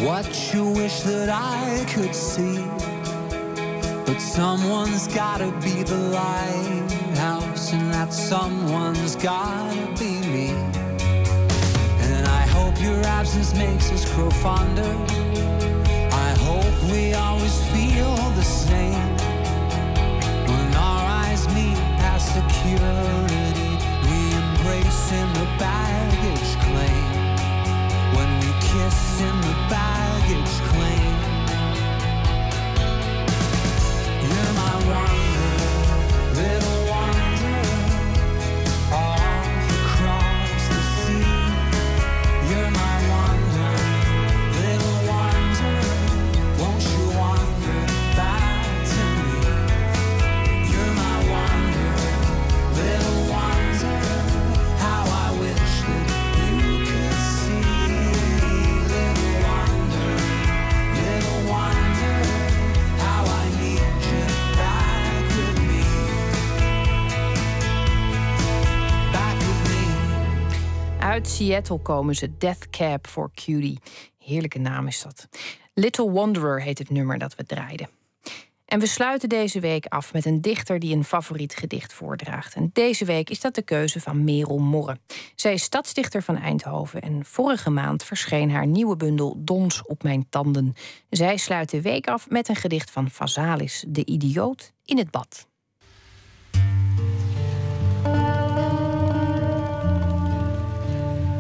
What you wish that I could see. But someone's gotta be the lighthouse, and that someone's gotta be me. And I hope your absence makes us grow fonder. I hope we always feel the same. When our eyes meet past security, we It's claim. Uit Seattle komen ze Death Cab for Cutie. Heerlijke naam is dat. Little Wanderer heet het nummer dat we draaiden. En we sluiten deze week af met een dichter die een favoriet gedicht voordraagt. En deze week is dat de keuze van Merel Morre. Zij is stadsdichter van Eindhoven en vorige maand verscheen haar nieuwe bundel Dons op mijn tanden. Zij sluit de week af met een gedicht van Vazalis, De idioot in het bad.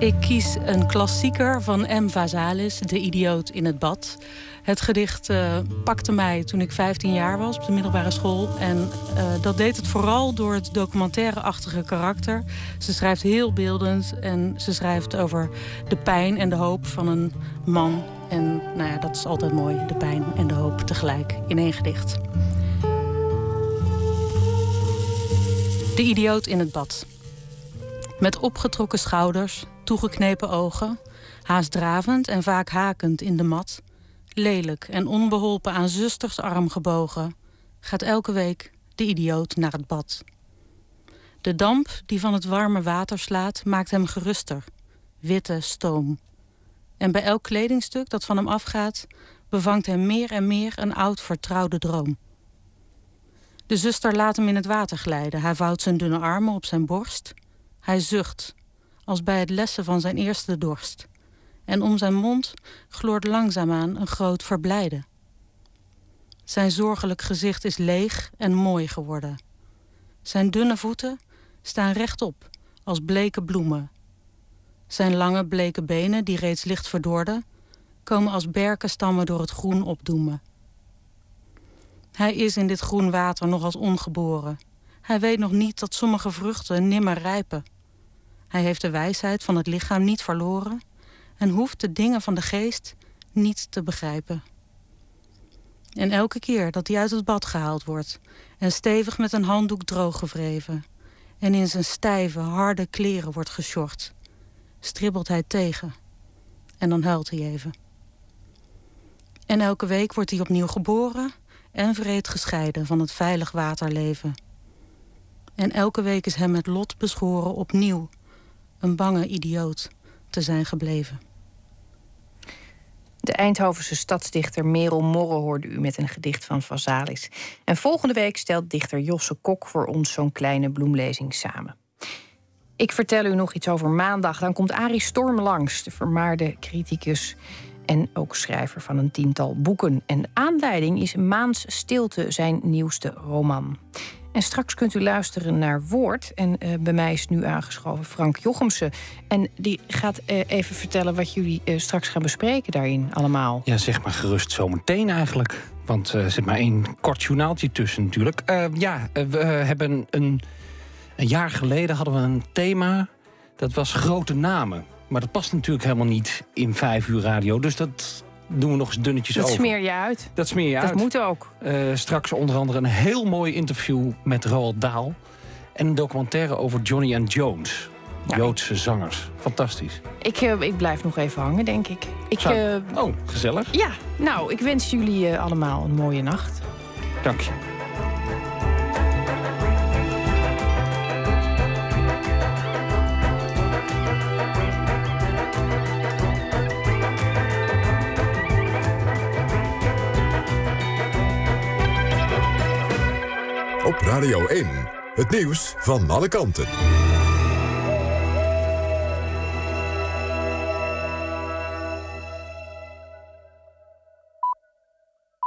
Ik kies een klassieker van M. Vazalis, De idioot in het bad. Het gedicht eh, pakte mij toen ik 15 jaar was op de middelbare school. En eh, dat deed het vooral door het documentaire-achtige karakter. Ze schrijft heel beeldend en ze schrijft over de pijn en de hoop van een man. En nou ja, dat is altijd mooi, de pijn en de hoop tegelijk in één gedicht. De idioot in het bad. Met opgetrokken schouders, toegeknepen ogen, haast dravend en vaak hakend in de mat, lelijk en onbeholpen aan zusters arm gebogen, gaat elke week de idioot naar het bad. De damp die van het warme water slaat, maakt hem geruster, witte stoom. En bij elk kledingstuk dat van hem afgaat, bevangt hem meer en meer een oud vertrouwde droom. De zuster laat hem in het water glijden. Hij vouwt zijn dunne armen op zijn borst. Hij zucht, als bij het lessen van zijn eerste dorst. En om zijn mond gloort langzaamaan een groot verblijden. Zijn zorgelijk gezicht is leeg en mooi geworden. Zijn dunne voeten staan rechtop, als bleke bloemen. Zijn lange bleke benen, die reeds licht verdorden, komen als berkenstammen door het groen opdoemen. Hij is in dit groen water nog als ongeboren. Hij weet nog niet dat sommige vruchten nimmer rijpen. Hij heeft de wijsheid van het lichaam niet verloren en hoeft de dingen van de geest niet te begrijpen. En elke keer dat hij uit het bad gehaald wordt en stevig met een handdoek drooggewreven en in zijn stijve, harde kleren wordt gesjord, stribbelt hij tegen en dan huilt hij even. En elke week wordt hij opnieuw geboren en vreed gescheiden van het veilig waterleven. En elke week is hem het lot beschoren opnieuw een bange idioot te zijn gebleven. De Eindhovense stadsdichter Merel Morre hoorde u met een gedicht van Vazalis. En volgende week stelt dichter Josse Kok voor ons zo'n kleine bloemlezing samen. Ik vertel u nog iets over maandag. Dan komt Arie Storm langs, de vermaarde criticus en ook schrijver van een tiental boeken. En aanleiding is Maans Stilte, zijn nieuwste roman. En straks kunt u luisteren naar Woord. En uh, bij mij is nu aangeschoven Frank Jochemsen. En die gaat uh, even vertellen wat jullie uh, straks gaan bespreken daarin allemaal. Ja, zeg maar gerust zometeen eigenlijk. Want er zit maar één kort journaaltje tussen natuurlijk. ja, we hebben een, een jaar geleden hadden we een thema. Dat was grote namen. Maar dat past natuurlijk helemaal niet in vijf uur radio. Dus dat doen we nog eens dunnetjes dat over. Dat smeer je uit. Dat smeer je dat uit. Dat moet ook. Uh, straks onder andere een heel mooi interview met Roald Daal. En een documentaire over Johnny and Jones. Ja. Joodse zangers. Fantastisch. Ik, uh, ik blijf nog even hangen, denk ik. ik uh, oh, gezellig. Ja, nou, ik wens jullie allemaal een mooie nacht. Dank je. Op Radio 1, het nieuws van alle kanten.